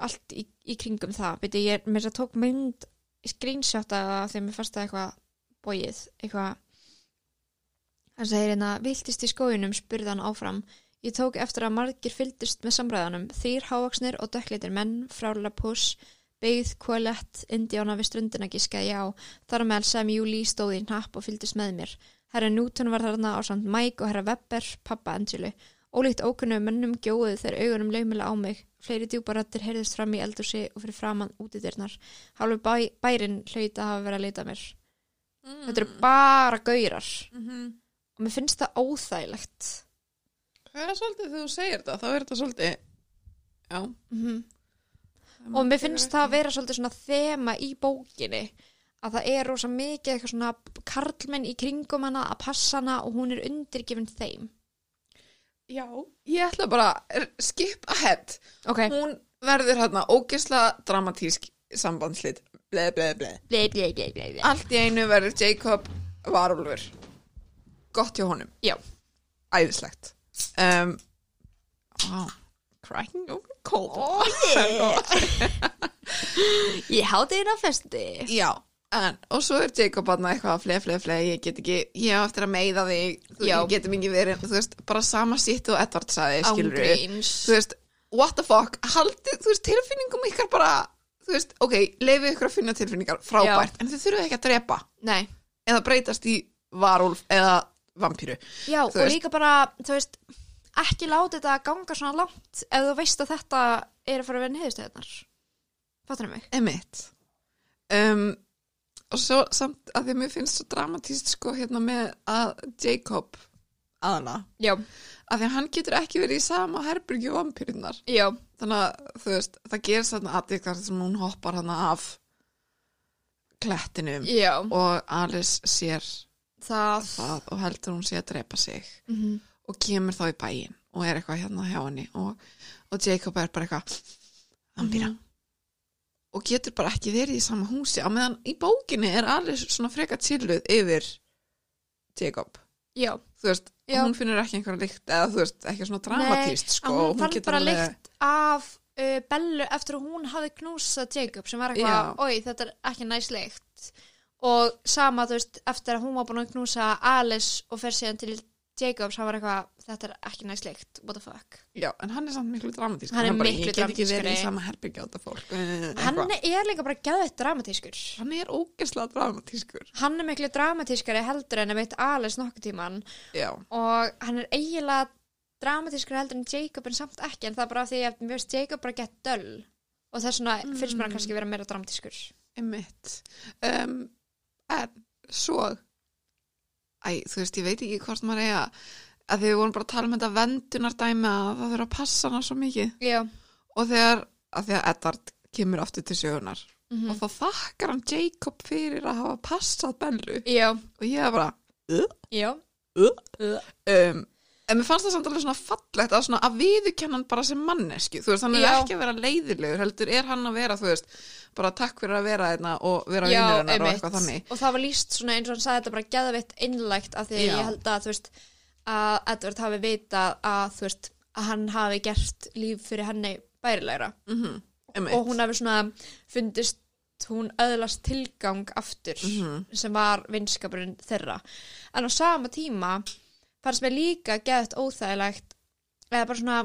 allt í, í kringum það Byrju, ég mér þess að tók mynd í screenshot að þegar mér fannst það eitthvað bóið, eitthvað hann segir hérna, viltist í skóginum spurði hann áfram ég tók eftir að margir fylgdist með samræðanum þýr hávaksnir og dökkleitir menn frá La Push byggð, Colette, Indiána við strundina gískaði á þar meðal Sam Júli stóði í hnapp og fylgdist með mér Herra Newton var þarna á samt Mike og herra Webber, pappa Angelu. Ólíkt ókunnu mönnum gjóðu þeir augunum laumulega á mig. Fleiri djúbarattir heyrðist fram í eldursi og fyrir framann útidyrnar. Hálfur bæ, bærin hlaut að hafa verið að leita mér. Mm. Þetta eru bara gaurar Mhm. Og mér finnst það óþægilegt. Það er það svolítið þegar þú segir þetta, þá er þetta svolítið, já. Mm Og mér finnst það að vera svolítið svona þema í bókinni að það er rosa mikið eitthvað svona karlmenn í kringum hana að passa hana og hún er undirgefin þeim. Já, ég ætla bara, skip ahead. Ok. Hún verður hérna ógesla dramatísk bleið, bleið. Blei, blei, blei, blei, blei. Allt í einu verður Jacob varulfur. Gott hjá honum. Já. Æðislegt. Um, wow, cracking open cold. Ó, yeah. <laughs> Ég háti þín á festi. Já, en, og svo er Jacob aðna eitthvað fleið, fleið, fleið, ég get ekki, ég hef eftir að meiða þig, þú Já. getum ekki verið, þú veist, bara sama sitt og Edvard saði, skilur Ángríns. þú veist, what the fuck, haldið, þú veist, tilfinningum ykkar bara, þú veist, ok, leifið ykkur að finna tilfinningar, frábært, en þið þurfuð ekki að drepa, Nei. eða breytast í varúlf eða vampíru. Já, Þú og veist- líka bara, þú veist, ekki láta þetta ganga svona langt ef þú veist að þetta er að fara að vera niðurstöðunar. Fattar mig? Emitt. Um, og svo samt að því að mér finnst svo dramatíst sko hérna með að Jacob aðna, Já. að því að hann getur ekki verið í sama herbyrgi og vampýrinnar. Já. Þannig að þú veist, það gerist þarna aðeins sem hún hoppar hana af klettinum Já. og Alice sér Það. það og heldur hún sé að drepa sig Mm og kemur þá í bæinn og er eitthvað hérna hjá henni og, og Jacob er bara eitthvað vampýra Mhm. og getur bara ekki verið í sama húsi á meðan í bókinni er Alice svona freka chilluð yfir Jacob Já. þú veist, Já. hún finnur ekki einhverja líkt eða þú veist, ekki svona dramatíst sko, hún fann getur bara alveg- lykt af uh, Bellu eftir að hún hafði knúsað Jacob sem var eitthvað, oi þetta er ekki næsleikt og sama þú veist eftir að hún var búin að knúsa Alice og fer síðan til Jacobs hann var eitthvað, þetta er ekki næsleikt what the fuck. Já, en hann er samt miklu dramatísk Hann er bara, miklu Ég get ekki verið í sama herbyggi á þetta fólk. Eh, hann eitthvað. er líka bara geðveitt dramatískur. Hann er ógeslega dramatískur. Hann er miklu dramatískari heldur en að veit Alice nokkuð tíman Já, og hann er eiginlega dramatískari heldur en Jacob en samt ekki. En það er bara því að finnst Jacob bara gett döll og þess vegna finnst mér hann Mm. kannski vera meira dramatískur. Um, En svo Æ, þú veist, ég veit ekki hvort maður eiga að því við vorum bara að tala um þetta vendunardæmi að það þurfa að passa hana svo mikið. Já, og þegar, að því að Edvard kemur aftur til sögunar mm og þá þakkar hann Jacob fyrir að hafa passað Bellu já, og ég er bara uh, uh. uh. um, en mér fannst það samt alveg svona fallegt að, svona, að viðurkenna hann bara sem mannesku þú veist, hann er Já. ekki að vera leiðilegur heldur er hann að vera, þú veist bara takk fyrir að vera þeirna og vera Já, vinnur hennar og einmitt. eitthvað þannig og það var líst svona eins og hann sagði þetta bara geðveitt innlægt af því Já. ég held að þú veist að Edward hafi vitað að þú veist að hann hafi gert líf fyrir henni bærilegra mm og hún hafi svona fundist hún öðlast tilgang aftur Mhm. sem var vinskapurinn þeirra en á sama tíma fannst mér líka geðt óþægilegt. Eða bara svona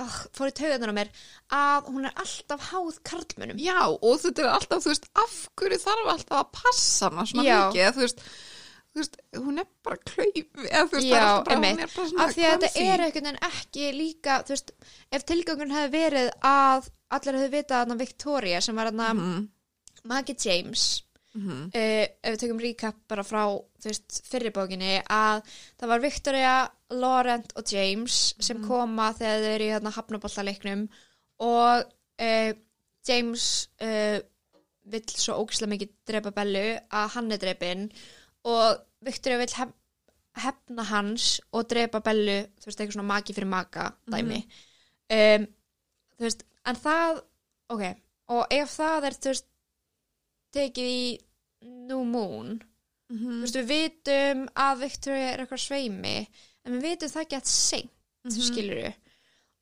uh, fór í taugarnar á mér að hún er alltaf háð karlmönnum. Já, og þetta er alltaf, þú veist af hverju þarf alltaf að passa hana svona Já. mikið, þú veist þú veist, hún er bara klaufi eða þú veist, Já, bara, hún er bara svona af því að þetta er einhvern veginn ekki líka þú veist, ef tilgangun hefði verið að allir hefði vitað að Victoria sem var hann Mhm, Maggie James mhm, uh, ef við tökum recap bara frá fyrirbókinni að það var Victoria, Laurent og James sem Mhm. koma þegar þau eru í hérna hafnaballaleiknum og uh, James uh, vill svo ógislega mikið drepa Bellu að hann er drepinn og Victoria vill hef, hefna hans og drepa Bellu þú veist, eitthvað svona maki fyrir maka dæmi. Um, þú veist, en það ok, og ef það er þú veist, tekið í New Moon. Mhm, þú veist, við vitum að Victoria er eitthvað sveimi en við vitum það ekki að seint mhm. þú skilur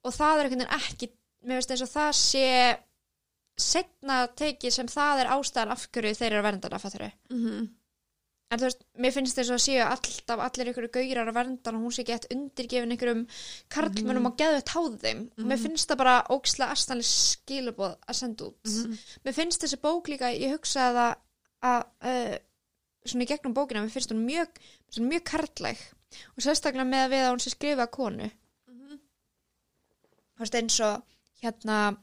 og það er einhvern veginn ekki mér veist eins og það sé setna tekið sem það er ástæðan af hverju þeir eru að verndana fattur Mhm, en þú veist, mér finnst þess að séu alltaf allir ykkur gaurar að verndan og hún sé gett undirgefin ykkurum karlmönum og geðu á þeim. Og mér Mhm. finnst það bara ókslega astanlega skilabóð að senda út. Mhm, mér finnst þessi bók líka, ég hugsaði það að uh, svona í gegnum bókina, mér finnst hún mjög mjög karlæg og sérstaklega með að við að hún sé skrifa konu. Mhm, þú veist eins og hérna,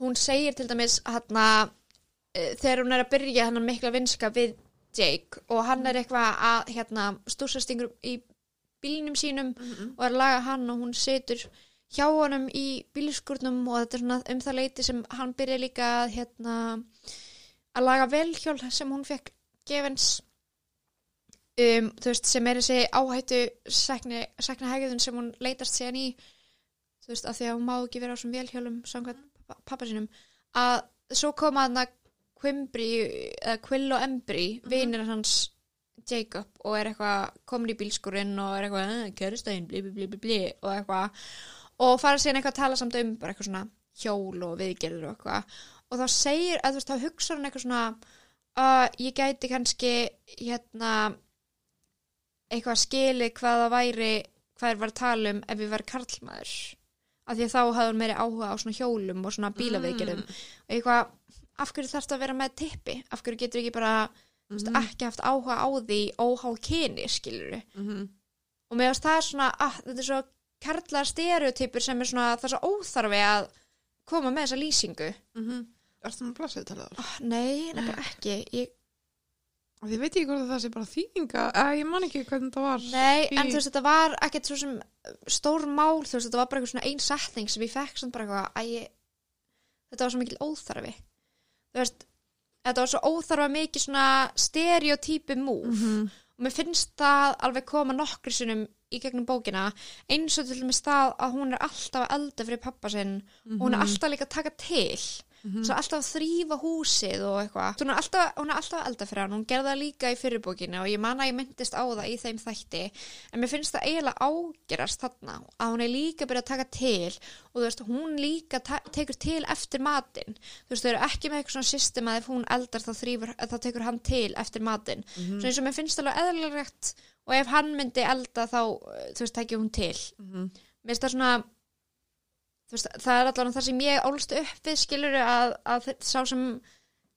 hún segir til dæmis hérna, uh, þegar hún er að byrja hennar mikla vinska við Jake og hann er eitthvað að hérna, stúrsastingur í bílnum sínum mhm, og er að laga hann og hún situr hjá honum í bílskurnum og þetta er svona um það leiti sem hann byrja líka að hérna að laga velhjól sem hún fekk gefins. Um, þú veist, sem er þessi áhættu sekna hegðun sem hún leitast síðan í þú veist, af því að hún má ekki vera á svona velhjólum samkvæmt pappa, pappa sínum að svo koma hann að Quimbri, eða Quill og Embry vinir hans Jacob og er eitthvað komin í bílskurinn og er eitthvað, "Eh, kæristæðin, bli, bli, bli, bli, bli og eitthvað. Og fara síðan eitthvað að tala samt um bara eitthvað svona hjól og viðgerður og eitthvað. Og þá segir, eða þú veist, þá hugsa hann eitthvað svona uh, ég gæti kannski hérna eitthvað skili hvað það væri hvað er var að tala um ef ég var karlmaður. Af því að þá hafði hann meiri áhuga á svona hjólum og svona bílaviðgerðum. Mm. og eitthvað, af hverju þarfst að vera með tippi? Af hverju getur ekki bara mm mhm, ekki haft áhuga á því óhá kyni skilur mhm, og mér finnst það er svona að þetta er svo karlar stereotypur sem er svona það er svo óþarfi að koma með þessa lýsingu. Mhm. Ertu með blassið til það? oh, nei, nefnilega ekki. Ég, Ég veit ekki hvort að það sé bara þýðinga eða ég man ekki hvernig það var nei, en í- þú veist þetta var ekkert svo sem stór mál, þú veist þetta var bara eitthvað svona ein setning sem ég fekk svona bara eitthvað að ég, þetta var svo mikil óþarfi þú veist þetta var svo óþarfa mikið svona stereotypu múf Mhm, og mér finnst það alveg koma nokkri sinnum í gegnum bókina eins og til dæmis það að hún er alltaf að elda fyrir pappa sinn og hún er alltaf líka að taka til mhm, svo alltaf þrýfa húsið og eitthvað. Hún er alltaf, hún er alltaf að elda fyrir hann hún gerði það líka í fyrirbókinu og ég man að ég myndist á það í þeim þætti. En mér finnst það eiginlega ágerast þarna að hún er líka byrjað að taka til og þú veist, hún líka tekur til eftir matinn. Þú veist, þau eru ekki með eitthvað svona system að ef hún eldar þá þrýfur, þá tekur hann til eftir matinn. Mhm, svo eins og mér finnst alveg eðlilegt og ef hann myndi elda þá þú veist, tekja hún til. Mhm, mér finnst það svona veist, það er allavega það sem ég ólst upp við skilur að, að sá sem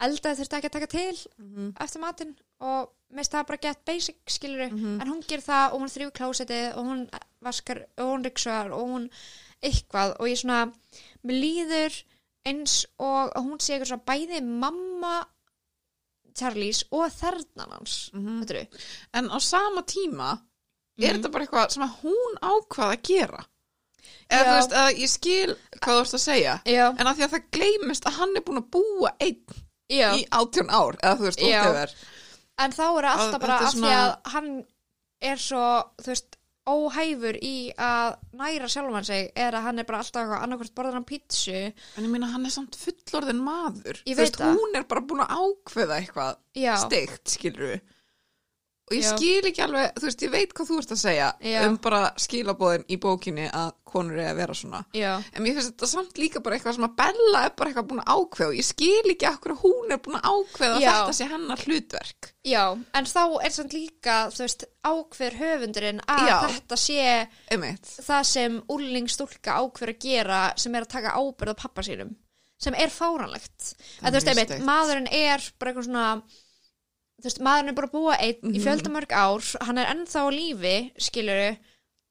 eldaði þurfti ekki að taka til mhm, eftir matinn og finnst það bara get basic skilur mhm. en hún ger það og hún þrýfur klósettið og hún vaskar og hún ryksuar og hún eitthvað og ég svona mér líður eins og hún sé eitthvað svona bæði mamma Charlies og þernan hans mhm. Þetta En á sama tíma er Mhm. þetta bara eitthvað sem hún ákvað að gera eða þú veist, að ég skil hvað þú ert að segja Já, en að því að það gleymist að hann er búin að búa einn já. í átjón ár eða þú veist, Já. whatever En þá er það Að alltaf bara þetta er af því svona- að hann er svo, þú veist, óhæfur í að næra sjálfan sig er að hann er bara alltaf eitthvað annarkvort borðar hann pítsu en ég meina hann er samt fullorðin maður Ég þú veit það. hún er bara búin að ákveða eitthvað Já, steikt, skilur og ég Já. skil ekki alveg, þú veist, ég veit hvað þú ert að segja Já. um bara skilabóðin í bókinni að konur er að vera svona já, en mér finnst þetta samt líka bara eitthvað sem að Bella er bara eitthvað búin að ákveða og ég skil ekki akkur að hún er búin að ákveða Já. þetta sé hennar hlutverk já En þá er samt líka, veist, ákveður höfundurinn að Já. þetta sé einmitt það sem úlingstúlka ákveður að gera sem er að taka ábyrð á pappa sínum sem er fáranlegt en þú veist, mjög einmitt, steikt. maðurinn er bara eitthvað svona þú veist, maðurinn er bara að búa einn í Mhm. fjöldamörg ár, hann er ennþá á lífi skiluru,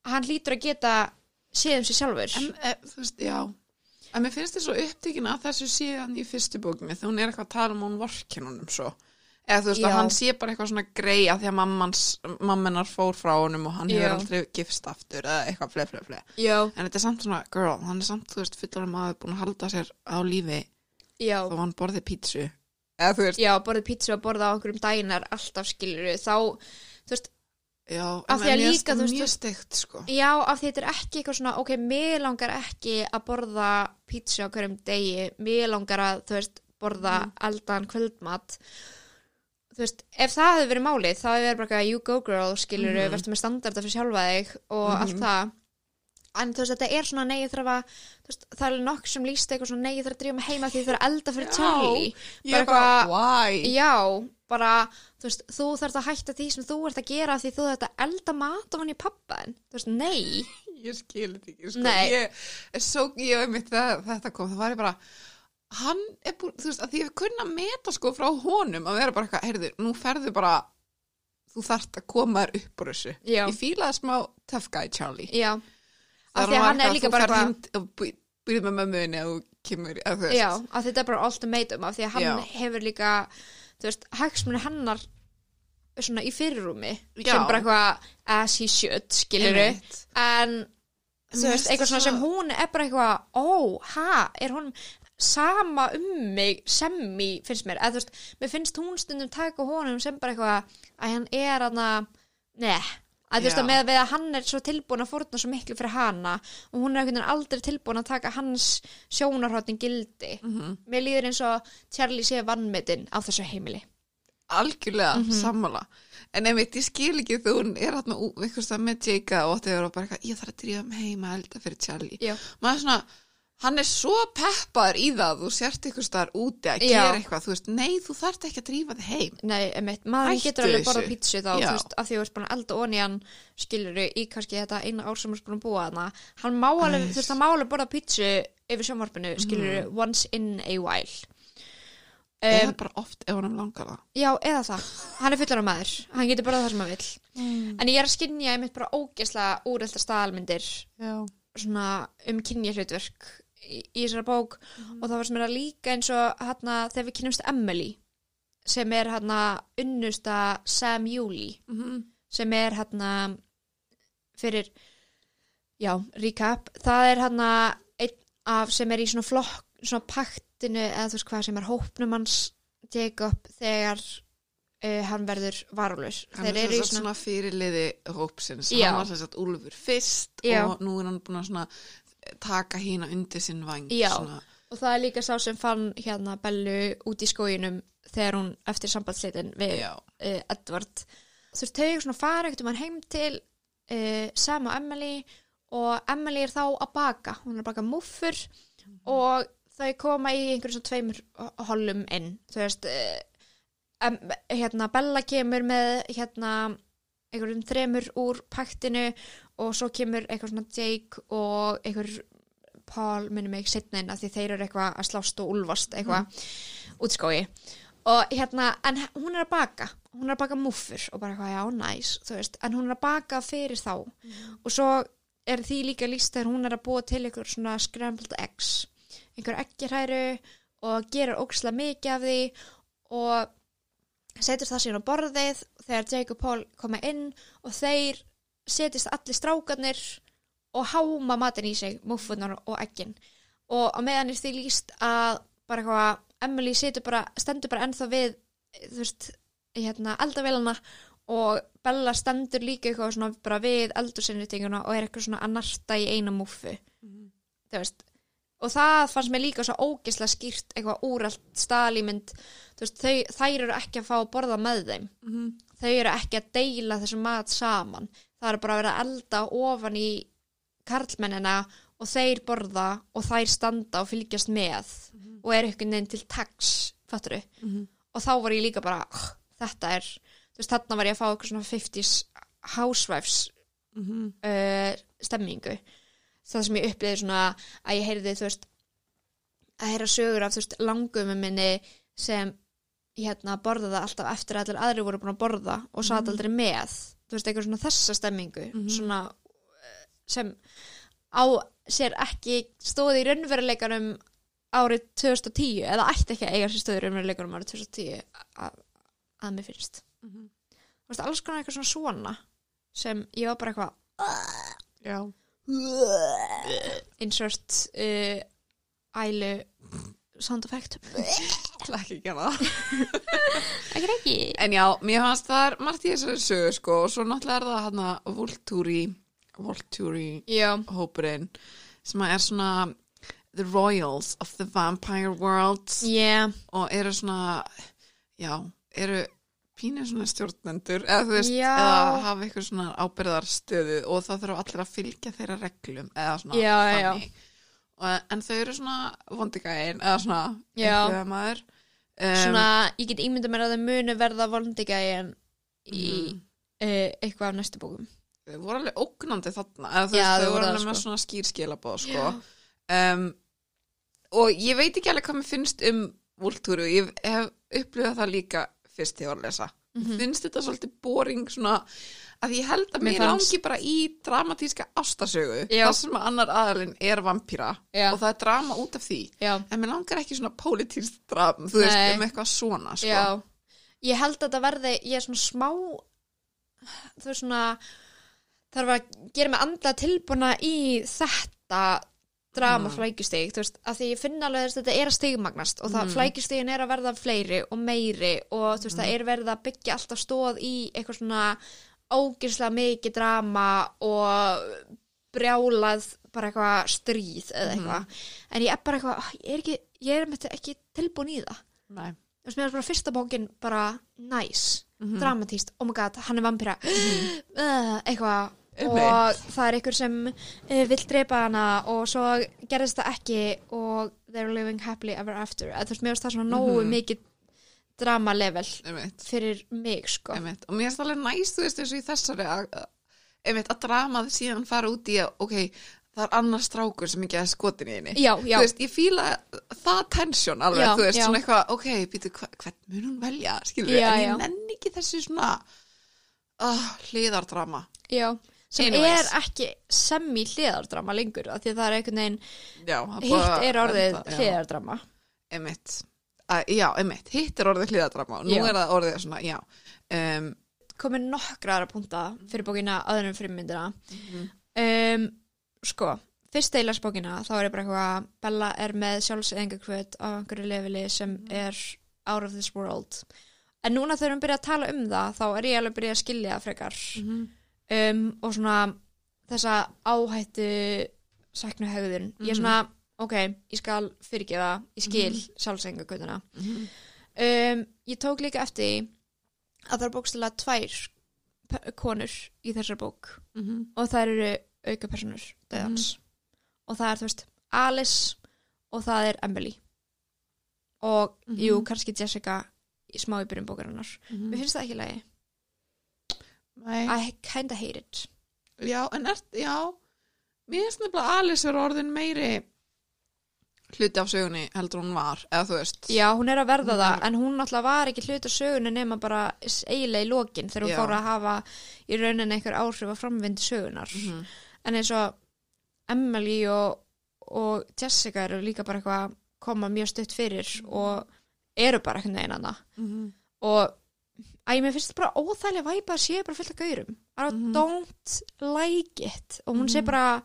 hann hlýtur að geta séð um sig sjálfur? En e, þú veist, en mér finnst þið svo upptíkin að þessu síðan í fyrstu bókinu þegar hún er eitthvað að tala um hún vorkinunum svo. Eða þú veist Já. að hann sé bara eitthvað svona grei að því að mammans, mammenar fór frá honum og hann Já. hefur aldrei gifst aftur eða eitthvað fle, fle, fle já, en þetta er samt svona, girl, hann er samt, þú veist, fullanum maður búin að halda sér á lífi. Já, þó hann borði pítsu. Eða þú veist, já, borðið pítsu og borða á einhverjum dænar alltaf skiluru, þá þú veist, já, Af því að líka, þú veist, mjög steikt, sko já, af því þetta er ekki eitthvað svona, ok, mér langar ekki að borða pítsu á hverjum degi mér langar að, þú veist, borða Mhm. eldan kvöldmat þú veist, ef það hefði verið málið þá hefði verið bara you go girl, skilur Mhm. verður með standarda fyrir sjálfa þig og Mhm. allt það en þú veist, þetta er svona ég þarf að þú veist, það er nokk sem líst eitthvað svona ég þarf að drífa mig heima því ég þarf að elda fyrir. Charlie ég bara why? já, bara þú veist, þú þarf að hætta því sem þú ert að gera því þú þarf að elda mat á hann í pappaðin þú veist, nei <laughs> ég skil þetta ekki sko. Nei. ég svo, ég hef mitt þegar þetta kom, það var ég bara hann er búin, þú veist, að því hef kunna meta sko frá honum að vera bara eitthvað, heyrðu, nú ferðu bara þú þarft að koma þér upp úr þessu Já. ég fílaði smá tough guy Charlie já, Því að hann er líka bara bý- býrð með mömmuðinni að þú kemur, að Já, að þetta er bara ultimatum af því að hann Já. hefur líka þú veist, hagsmunni hennar svona í fyrirrúmi Já. sem bara eitthvað as he should, Einmitt. en þú veist, eitthvað svona sem hún er bara eitthvað ó, ha, er hún sama um mig sem í finnst mér, eða þú veist, mér finnst hún stundum taka honum sem bara eitthvað að hann er hann að, ne að þú veist að með að hann er svo tilbúin að fórna svo miklu fyrir hana og hún er aldrei tilbúin að taka hans sjónarhóttin gildi Mhm. mér líður eins og Charlie sé vannmetinn á þessu heimili algjörlega Mhm. sammála en einmitt ég skil ekki þú hún er stað með Jaka og þegar bara eitthvað, ég þarf að drífa mig heim að elda fyrir Charlie Já. maður er svona, hann er svo peppaður í það þú sért eitthvað staðar úti að Já. gera eitthvað. Þú veist, nei þú þarft ekki að drífa þig heim. Nei, emitt, maður Hættu getur alveg þessu. borða pítsu þá, Já. þú veist, af því þú veist bara að elda onni hann skilur í kannski þetta eina ár sem þú veist búin að búa þarna. Hann má alveg, þú veist, hann má alveg borða pítsu yfir sjónvarpinu, skilur Mhm. once in a while. Eða um, bara oft ef hann langar það. Já, eða það, hann er fullar á maður. Hann getur borðað það sem hann vill. En ég er að skynja einmitt bara ógesla úrelta staðalmyndir já, svona um kynja hlutverk í, í þessara bók og það var sem er að líka eins og hérna þegar við kynnumst Emily sem er hérna unnusta Sam Júli Mhm. sem er hérna fyrir já, recap, það er hérna einn af sem er í svona flokk svona paktinu eða þú veist hvað sem er hópnum hans Jacob þegar uh, hann verður varulus hann þeir er eru í sem sagt svona fyrirliði hópsins, Já. hann var sem sagt Úlfur fyrst Já. og nú er hann búin að svona taka hína undir sinn vang Já. svona, og það er líka sá sem fann hérna Bellu út í skóginum þegar hún eftir sambandsleitin við uh, Edward. Þú veist, þau svona fara ekkert um hann heim til uh, Sam og Emily og Emily er þá að baka. Hún er að baka muffur og þau koma í einhverjum svona tveimur hollum inn. Þú veist uh, em, hérna Bella kemur með hérna einhverjum þremur úr paktinu og svo kemur eitthvað svona Jake og einhver Paul minnum mig setna inn að því þeir eru eitthvað að slást og úlfast eitthvað mm. út í skói og hérna, en hún er að baka hún er að baka muffur og bara eitthvað, já, næs þú veist, en hún er að baka fyrir þá. Og svo er því líka líst þegar hún er að búa til einhver svona scrambled eggs einhver eggihræru og gerir óksla mikið af því og setur það síðan á borðið þegar Jake og Paul koma inn og þeir setjast allir strákarnir og háma matin í sig, muffunar og eggin. Og á meðan er því líst að bara eitthvað, Emily bara stendur bara ennþá við þú veist, hérna, eldavélana og Bella stendur líka eitthvað svona bara við eldursinnritinguna og er eitthvað svona að narta í eina muffu. Þú veist og það fannst mér líka svo ógislega skýrt eitthvað veist, þau, þær eru ekki að fá að borða með þeim. Mhm. þau eru ekki að deila þessu mat saman það er bara að vera elda ofan í karlmennina og þeir borða og þær standa og fylgjast með og er einhvern veginn til tags fattur Mhm. og þá var ég líka bara "Ugh, þetta er, þú veist, þarna var ég að fá eitthvað svona 50s housewives Mhm. uh, stemmingu það sem ég upplýði svona að ég heyrði þú veist að heyra sögur af þú veist langum minni sem hérna borða það alltaf eftir að allir aðri voru búin að borða og satt aldrei með þú veist, eitthvað svona þessa stemmingu Mhm. svona eh, sem á sér ekki stóði í raunveruleikanum árið 2010 eða ætti ekki að eiga sér stóði í raunveruleikanum árið 2010 að, að mér finnst Mhm. þú veist, alls konar eitthvað svona svona sem ég var bara eitthvað Já. insert uh, ælu sound effect <laughs> ætla ekki að gera það <laughs> ekki ekki En já, mér fannst það er margt í þessari sögu sko og svo náttúrulega er það hann að Voltúri Voltúri já, hópurinn sem að er svona The Royals of the Vampire World yeah. og eru svona já, eru pínir svona stjórnendur eða þú veist, Já. eða hafa eitthvað svona ábyrðarstöðu og það þurfa allir að fylgja þeirra reglum eða svona Já, já, já. þannig. En þau eru svona vondigæin eða svona Já. einhverjamaður. um, svona, ég get ímynda mér að þau munu verða volndigægin í mm, uh, eitthvað af næstu bókum þau voru alveg ógnandi þarna eða Já, þau þau voru það, alveg með sko. svona skýrskilabóð sko. um, og ég veit ekki alveg hvað mér finnst um Voltúru, ég hef upplifað það líka fyrst þegar ég var að lesa Mhm. finnst þetta svolítið boring svona að ég held að Mér mér langi bara í dramatíska ástasögu þar sem að annar aðalinn er vampíra Já. og það er drama út af því já, en mér langar ekki svona pólitísk drama þú veist, Nei. um eitthvað svona sko. ég held að þetta verði, ég er svona smá þú veist svona þarf að gera mig andla tilbúna í þetta drama Mm. flækjustig, þú veist, að því ég finna alveg að þetta er að stigmagnast og það Mm. flækjustigin er að verða fleiri og meiri og þú veist, það er verið að byggja alltaf stóð í eitthvað svona ógislega mikið drama og brjálað bara eitthvað stríð eða eitthvað, en ég er bara eitthvað "Ah, ég er ekki, ég er ekki tilbúin í það Nei. þú veist, mér er bara fyrsta bókin bara nice, Mhm. dramatíst oh my god, hann er vampíra uh, <gasps> eitthvað Einmitt. og það er einhver sem uh, vill dreipa hana og svo gerðist það ekki og they're living happily ever after þú veist, mér finnst það svona nógu Mhm. mikið drama level Einmitt. fyrir mig sko. Einmitt. og mér finnst alveg næst þú veist eins og í þessari að, að- einmitt, að dramað síðan fara út í að ok, það er annar strákur sem ekki er skotin í henni. Já, já, þú veist, ég fíla það tensjón alveg, Já, þú veist, svona eitthvað ok, býtu, hva, hvern mun hún velja skilur en ég nenni ekki þessu svona uh, hliðardrama. Já sem Anyways. er ekki semi hliðardrama lengur af því að það er einhvern veginn hitt er orðið hliðardrama. Einmitt, að, já, einmitt hitt er orðið hliðardrama og nú Já. er það orðið svona, já um, komið nokkra aðra punta fyrir bókina aður en fyrir myndina Mhm. um, sko fyrst að las bókina þá er bara eitthvað Bella er með sjálfsengakvöt á einhverju leveli sem Mhm. er out of this world en núna þegar við byrja að tala um það þá er ég alveg byrja að skilja það frekar um, og svona þessa áhættu saknu hegðun ég er Mhm. svona, ok, ég skal fyrirgefa ég skil mm sjálfsengakvötuna Mhm. um, ég tók líka eftir að það er bókstælega tvær konur í þessar bók Mhm. og það eru auka personur döðans og það er þú veist Alice og það er Emily og Mhm. jú, kannski Jessica í smá í byrjun bókarinnar Mhm. mér finnst það ekki Nei. I kinda hate it Já, en er, já, mér finnst nefnilega Alice er orðin meiri hluti af sögunni heldur hún var, eða þú veist. já, hún er að verða það er- en hún náttúrulega var ekki hluta sögunni nema bara eiginlega í lokin þegar hún fór að hafa í rauninni einhver áhrif að framvindi sögunar Mhm. en eins og Emily og, og Jessica eru líka bara eitthvað koma mjög stutt fyrir og eru bara einhvern veginn annað Mhm. og æ, mér finnst þetta bara óþægilega væpa að sé bara fullt af gaurum I Mhm. don't like it og hún sé Mhm. bara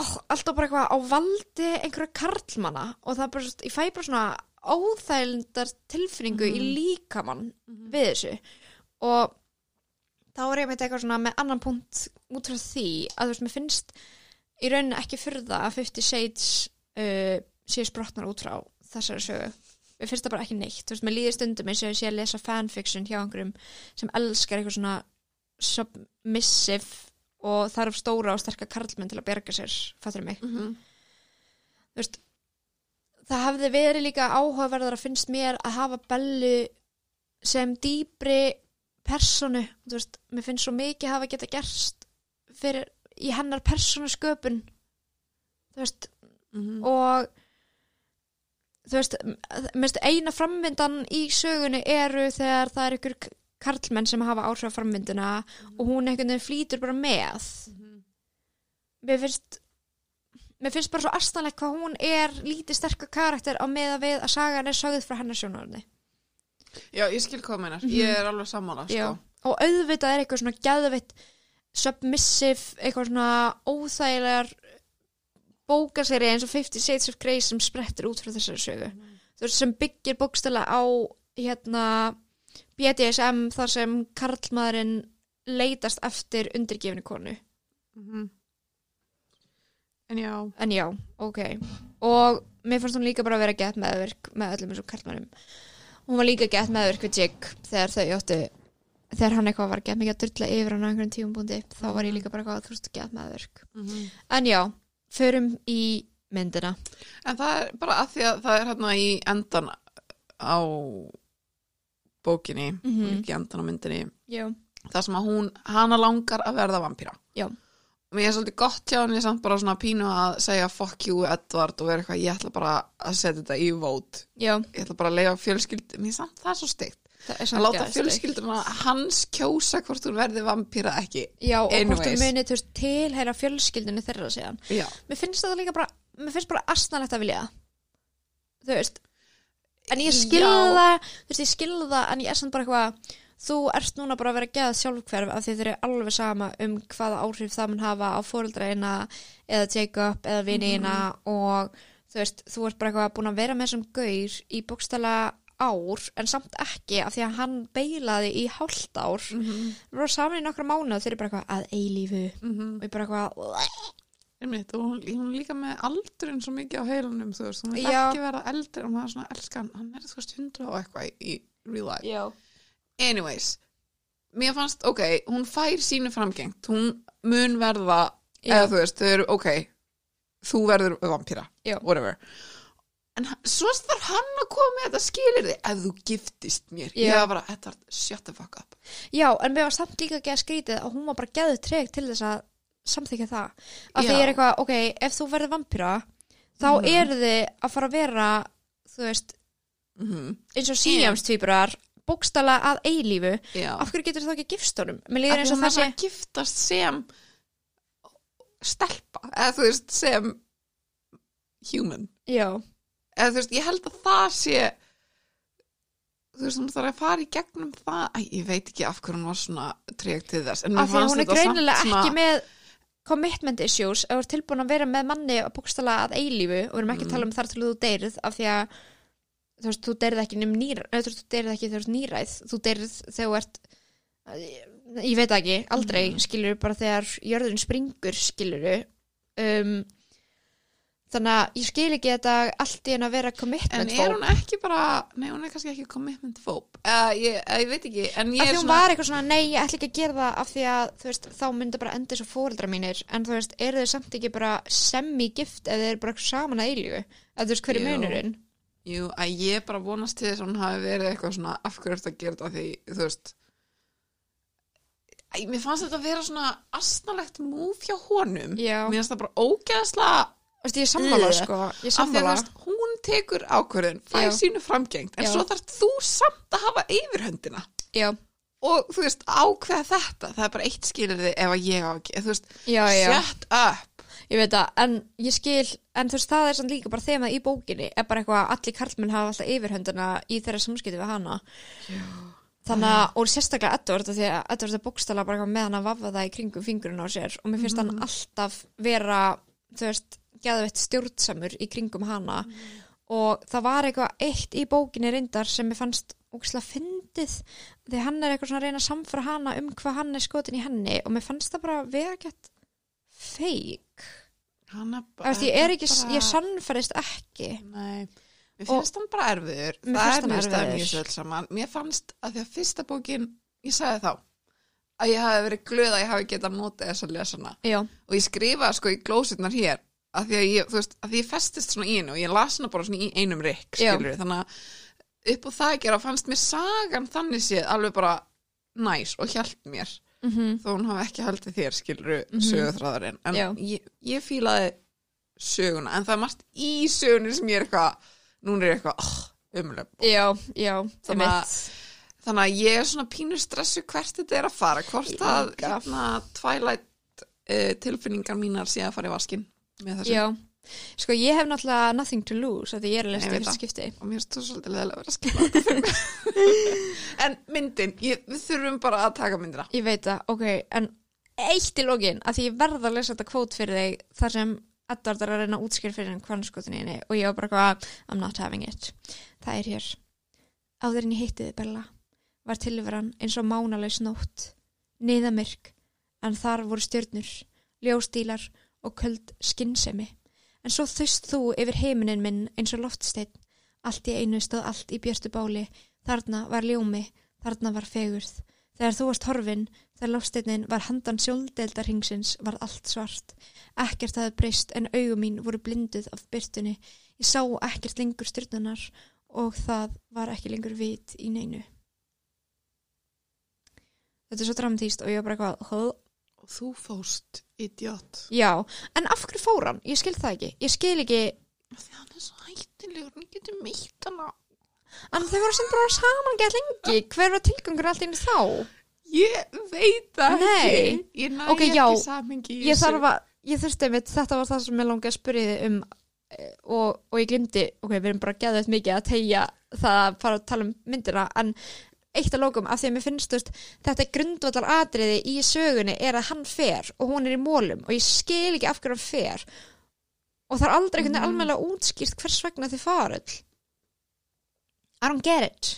oh, alltaf bara eitthvað á valdi einhverja karlmanna og það er bara, ég fæ bara svona óþægildar tilfinningu í Mhm. líkamann Mhm. við þessu og þá er ég með eitthvað svona með annan punkt út frá því að þú veist, mér finnst í rauninni ekki fyrða að Fifty Shades uh, séu sprotnar út frá þessari sögu mér finnst það bara ekki neitt, þú veist, mér líður stundum eins og ég sé að lesa fanfiction hjá einhverjum sem elskar eitthvað svona submissive og þarf stóra og sterka karlmenn til að berga sér, fattur mig Mhm. þú veist, það hefði verið líka áhugaverðar að finnst mér að hafa Bellu sem dýpri personu, þú veist, mér finnst svo mikið hafa geta gerst fyrir í hennar persónusköpun þú veist, Mhm. og þú veist, eina framvindan í sögunni eru þegar það er ykkur karlmenn sem hafa áhrif á framvinduna og hún einhvern veginn flýtur bara með. Mér finnst mér finnst bara svo astanlegt hvað hún er lítið sterkur karakter á meða við að sagan er sögð frá hennar sjónarni Já, ég skil hvað meinar, Mhm. ég er alveg sammála sko. og auðvitað er eitthvað svona gæðvitt submissive, eitthvað svona óþægilegar bókaseri eins og 50 Shades of Grey sem sprettur út frá þessari sögu. Veist sem byggir bókstala á hérna BDSM þar sem karlmaðurinn leitast eftir undirgefni konu. Mhm. En já. En já, ok. Og mér fannst hún líka bara að vera gett meðvirk með öllum þessum karlmannum hún var líka gett meðvirk við Jig þegar þau áttu þegar hann eitthvað var gett mikið að dyrla yfir hann á einhverjum tíumbúndi þá var ég líka bara að þú veist gett meðvirk. Mhm. en já, förum í myndina. En það er bara að því að það er hérna í endan á bókinni Mhm. og líka í endan á myndinni já, það sem að hún, hana langar að verða vampíra. Já. og mér er svolítið gott hjá henni samt bara svona pínu að segja fuck you Edward og vera eitthvað, ég ætla bara að setja þetta í vót já, ég ætla bara að leiða fjölskyld mér samt það er svo steikt. Að láta fjölskylduna hans kjósa hvort hún verði vampíra ekki. Já, og hvort Anyways. þú muni þú veist, tilheyra fjölskyldinu þeirra síðan. Mér finnst þetta líka bara mér finnst bara asnalegt að vilja þú veist en ég skilða það þú veist ég skilða það en ég er samt bara eitthvað þú ert núna bara að vera geðað sjálfhverf af því þeir eru alveg sama um hvaða áhrif það mun hafa á fóreldraina eða Jacob eða vinina og þú veist þú ert bara eitthvað búin að vera með þessum gaur í bókstala ár en samt ekki af því að hann beilaði í hálft ár. Mm -hmm. við vorum saman í nokkra mánu og þeir eru bara eitthvað að eilífu. Og ég bara eitthvað Einmitt, og hún, hún er líka með aldurinn svo mikið á heilunum þú veist, hún vil Já. ekki verða eldri og maður er svona elska hann, er veist hundra og eitthvað í, í real life já, anyways, mér fannst, ok hún fær sínu framgengt, hún mun verða, Já. eða þú veist þau eru, ok, þú verður vampíra, Já. whatever en hann- svo þarf hann að koma með þetta skilir þig, ef þú giftist mér Já. ég var bara, Edvard, shut the fuck up Já, en mér var samt líka ekki að skrítið að hún var bara geðu treg til þess að samþykja það. Af því er eitthvað, ok, ef þú verður vampíra, þá Mhm. eru þið að fara að vera, þú veist, mm eins og síjamstvíburar, bókstala að eilífu. já, Af hverju getur þá ekki gifst honum? Mér Af líður því eins og hún það er sé, bara að giftast sem stelpa, eða þú veist sem human já, eða þú veist, ég held að það sé þú veist, hún þarf að fara í gegnum það, Æ, ég veit ekki af hverju hún var svona treg til þess af því að hún er greinilega ekki með commitment issues þú er tilbúin að vera með manni að bókstala að eilífu og við erum ekki að tala um þar til þú deyrið af því að þú veist, þú deyrið ekki nefn nýr, eða þú deyrið ekki þegar þú ert nýræð þú deyrið þegar þú ert ég, veit ekki, aldrei Mhm. skilur bara þegar jörðin springur skilur um, þannig að ég skil ekki þetta allt í en að vera en commitment er phobe. hún ekki bara nei, hún er kannski ekki commitment phobe eða ég, eða ég veit ekki, en af er því hún svona var eitthvað svona, nei, ég ætla ekki að gera það af því að, þú veist, þá myndi bara enda svo fóreldra mínir, en þú veist, eru þau samt ekki bara semi-gift eða eru bara saman að eilífu, að þú veist, hver er Jú. munurinn? jú, að ég bara vonast til þess að hún hafi verið eitthvað svona af hverju ertu að gera þetta því, þú veist Æ, mér fannst þetta að vera svona astnalegt múf hjá honum Já, mér finnst það bara ógeðslega þú veist, ég sammála, Ugh. sko, ég að sammála. veist, hún tekur ákvörðun fær Já. sínu framgengt, en Já. svo þarf þú samt að hafa yfirhöndina Já, og þú veist, ákveða þetta það er bara eitt skilur ef að ég á ekki þú veist, shut up ég veit það, en ég skil, en þú veist, það er samt líka bara þemað í bókinni, er bara eitthvað að allir karlmenn hafa alltaf yfirhöndina í þeirra samskipti við hana. Þannig að, og sérstaklega Edward, af því að Edward er bókstala bara með hann að vafa það í kringum fingurinn á sér og mér finnst hann alltaf vera, þú veist, geðveitt stjórnsamur í kringum hana. Og það var eitthvað eitt í bókinni reyndar sem mér fannst ógæslega fyndið því hann er eitthvað svona að reyna að samfara hana um hvað hann er skotin í henni og mér fannst það bara vera gett feik. ég er ekki, bara- ég sannfærist ekki. Nei, mér finnst hann bara erfiður. það er mjög í þessu öll saman. Mér fannst að því að fyrsta bókin ég sagði þá að ég hafi verið glöð að ég hafi getað notið þess að lesa hana. Já, og ég skrifaði sko í glósirnar hér að því að ég, þú veist, að því ég festist svona í hennu og ég las hana bara svona í einum rikk skilur þannig að upp á það ekki að fannst mér sagan þannig séð alveg bara næs og hjælt mér. Mhm, þó hún hafi ekki haldið þér skilur mm Mhm. sögurþráðarinn en ég, ég fílaði söguna en það er margt í sögunni sem ég er eitthvað núna er ég eitthvað oh, umlega já, já, Þannig að- einmitt. þannig að ég er svona pínu stressu hvert þetta er að fara hvort að hérna, twilight uh, tilfinningar mínar sé að fara í vaskin með þessu já, sko ég hef náttúrulega nothing to lose að því ég er að fyrsta það. skipti og mér þú svolítið leðilega að vera skilja þetta fyrir <laughs> en myndin, ég, við þurfum bara að taka myndina Ég veit það, ok, en eitt í lógin að því ég verð að lesa þetta kvót fyrir þig þar sem Edvard er að reyna að útskýra fyrir henn kvannskotinni og ég var bara hvað, I'm not having it. Það er hér. Áður en ég hitti þið Bella var tilveran eins og mánalaus nótt, niðamyrk, en þar voru stjörnur, ljóstílar og köld skinnsemi. En svo þust þú yfir heiminin minn eins og loftsteinn, allt í einu stóð allt í björtu báli, þarna var ljómi, þarna var fegurð. Þegar þú varst horfin, þegar lofsteinnin var handan sjóndeldarhingsins, var allt svart. Ekkert hafði breyst en augum mín voru blinduð af byrtunni. Ég sá ekkert lengur styrnunar og það var ekki lengur vit í neinu. Þetta er svo dramatíst og ég var bara "Huh?" Og þú fóst idiot já, en af hverju fór hann? Ég skil það ekki. Ég skil ekki, því hann er svo hættilegur hann getur meitt hana en þau voru sem bara saman gett lengi. Hver var tilgangur allt inn þá? ég veit það Nei. ekki ég næ Ok, ekki. Ég samingi í þessu. þarf að, ég þurfti einmitt, þetta var það sem ég langi að spyrja þið um eh, og, og ég glimti, ok, við erum bara geðið mikið að tegja það að fara að tala um myndina, en eitt að lókum, af því að mér finnst, veist, þetta er grundvallar atriði í sögunni er að hann fer og hún er í mólum og ég skil ekki af hverju hann fer. Og það er aldrei einhvern veginn Mm. almennilega útskýrt hvers vegna þið faruð I don't get it.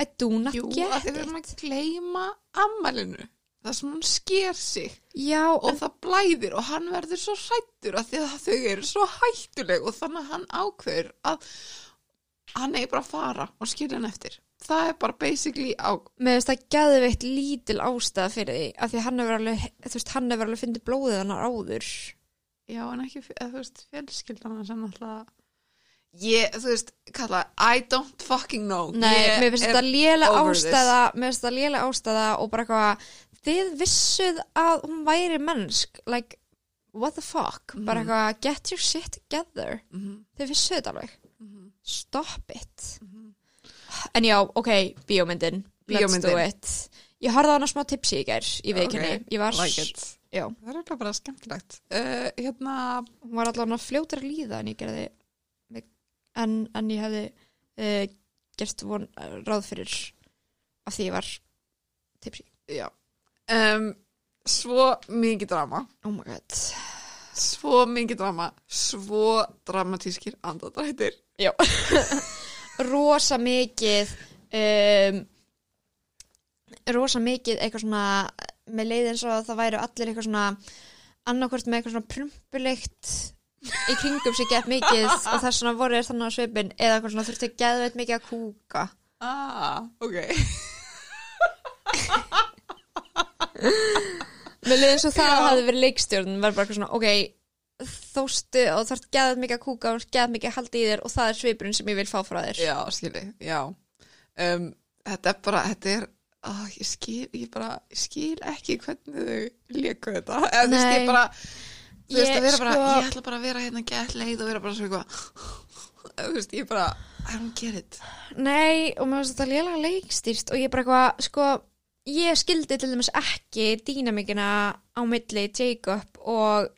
I do not jú, að get þið it. verðum að gleyma ammælinu það sem hún sker sig. Já, og það blæðir og hann verður svo hrættur af því að þau eru svo hættuleg og þannig að hann ákveður að hann eigi bara að fara og skilja hann eftir það er bara basically á með þess að geðveitt lítil ástæða fyrir því af því að hann hefur alveg, þú veist, hann hefur alveg fundið blóðið hann áður. Já en ekki, þú veist, fjölskyldan sem alltaf ég, þú veist, kalla I don't fucking know. Nei, Ég mér finnst þetta lélega over this. ástæða mér finnst þetta lélega ástæða og bara eitthvað þið vissuð að hún væri mennsk like, what the fuck? Mhm. bara eitthvað, get your shit together. Mhm, þið vissuð þetta alveg. Mhm, stop it. Mhm. En já, ok, bíómyndin. Let's do it. Ég horfði á hana smá tipsi í gær í viðkynni, Ok, ég var like það er bara skemmtilegt. Uh, hérna, hún var allavega fljótar að líða en ég gerði en, en ég hefði uh, gert von, ráð fyrir af því ég var tipsi. Já. Um, svo mikið drama. Oh my god. Svo mikið drama. Svo dramatískir andadrættir já <laughs> rosa mikið um, rosa mikið eitthvað svona með leið eins og að það væru allir eitthvað svona annarkvort með eitthvað svona prumpulikt í kringum sig gett mikið og þess svona voru þeir þannig á svipin eða eitthvað svona þurfti geðveit mikið að kúka. Ah, ok. Mér leiði eins og það hafi verið leikstjórn var bara eitthvað svona, ok þóstu og þarf geðað mikið að kúka og geðað mikið að halda í þér og það er svipurinn sem ég vil fá frá þér. Já, skilji, já. Um, þetta er bara, þetta er ah, ég skil, ég bara ég skil ekki hvernig þau leku þetta. Eða þú veist, ég bara þú veist, að vera bara, sko- ég ætla bara að vera hérna gett leið og vera bara svo eitthvað þú veist, ég bara, I don't get it. Nei, og mér finnst þetta lélega leikstýrt og ég bara eitthvað, sko ég skildi til dæmis ekki dýnamikina á milli Jacob og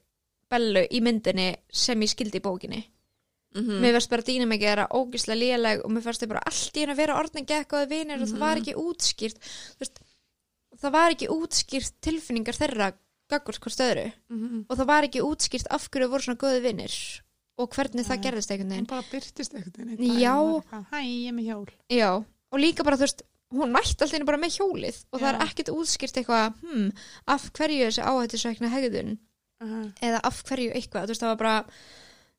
Bellu í myndinni sem ég skildi í bókinni. Mm mér finnst bara dýnamikið þeirra ógislega léleg og mér finnst þau bara allt í henni að vera orðin gekkaði vinir og það var ekki útskýrt veist, það var ekki útskýrt tilfinningar þeirra gaggurt hvort stöðru -hmm. og það var ekki útskýrt af hverju voru svona góði vinnir og hvernig það gerðist einhvern veginn. Bara byrtist einhvern veginn. Já. hæ, ég er með hjól. Já, og líka bara þú veist hún mætti alltaf bara með hjólið og það er Já. ekkert útskýrt eitthvað hmm, af hverju þessi áhættisvækna hegðun uh -huh. eða af hverju eitthvað, veist það var bara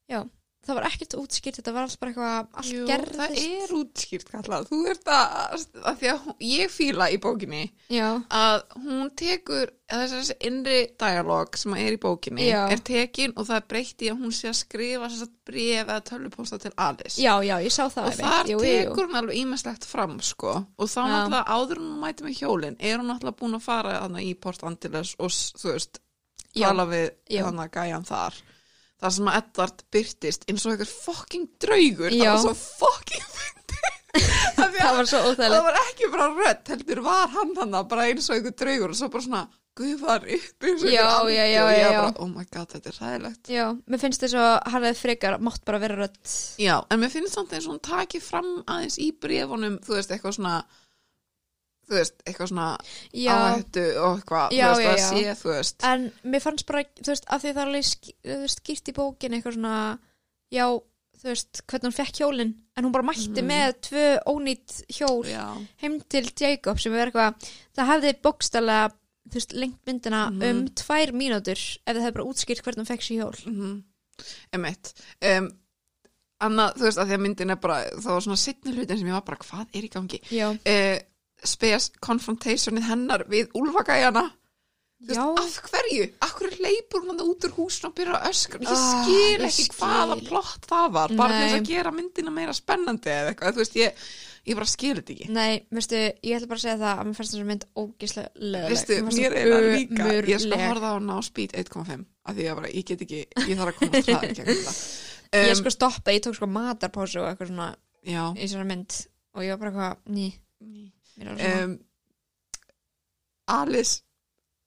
já, það var ekkert útskýrt þetta var alls bara eitthvað, allt Jú, gerðist. það er útskýrt kallað þú ert að, að því að hún, ég fíla í bókinni Já, að hún tekur þessi, innri dialog sem er í bókinni Já. er tekin og það er breytt í að hún sé að skrifa bref eða tölvupósta til Alice. Já, já, ég sá það og þar jú, tekur hún alveg ímestlegt fram sko. Og þá náttúrulega áður hún mæti með hjólin er hún náttúrulega búin að fara í Port Angeles og þú veist. Tala við Já. þarna gæjan þar. Þar sem að Edvard byrtist eins og einhver fucking draugur. Það Já. var svo <laughs> því það að var svo það óþægilegt var ekki bara rödd heldur var hann hann bara eins og einhver draugur og svo bara svona guðvar upp eins og Já, einhver andi já, já, og ég já, já. bara, oh my god, þetta er ræðilegt já, mér finnst þess að hann hefði frekar mátt bara vera rödd. Já, en mér finnst samt eins og hún taki fram aðeins í brefunum, þú veist, eitthvað svona þú veist, eitthvað svona áhættu og eitthvað, þú veist, já, að sé, þú veist. En mér fannst bara þú veist, af því það er alveg skýrt í bókin eitthvað svona já, þú veist, hvernig hún fekk hjólin. En hún bara mætti Mhm. með tvö ónýtt hjól Já, heim til Jacob sem er eitthvað það hefði bókstælega þú veist, lengt myndina Mhm. um tvær mínútur ef það hefði bara útskýrt hvernig hún fekk sér hjól. Mm emitt um, Annað, þú veist, að því að myndin er bara það var svona bara, Spes confrontationið hennar við úlfagæjana af hverju? Hverju leipur hún út úr húsinu og byrjar að öskra? Ég Ah, skil ég ekki skil. hvaða plott það var, bara til þess Nei. að gera myndina meira spennandi eða eitthvað, þú veist, ég, ég bara skil þetta ekki. nei, veistu ég ætla bara að segja það að mér fannst þessa mynd ógislega leðileg Veistu, mér er það líka, ég skal horfa á hana á speed 1.5, af því að bara, ég get ekki, ég þarf að koma að það. Um, ég sko stoppa, ég tók sko matarpásu og eitthvað svona Já, í svona mynd og ég var bara eitthvað, ný um, Alice,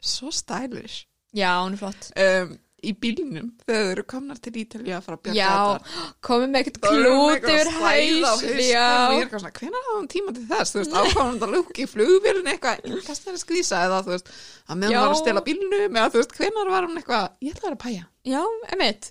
svo stylish, já, hún er flott um, í bílnum, þegar þau eru komnar til Ítalía að fara að bjarga já, þetta. komið með eitthvað Það klút yfir að hæs já, er hvenær hafði hún tíma til þess, þú veist, ákvæmum þetta lúk í flugvélun eitthvað, kannski það er að skvísa eða þú veist, að meðan Já. hún var að stela bílnum eða þú veist, hvenær var hún eitthvað, ég ætla að vera að pæja. já, emitt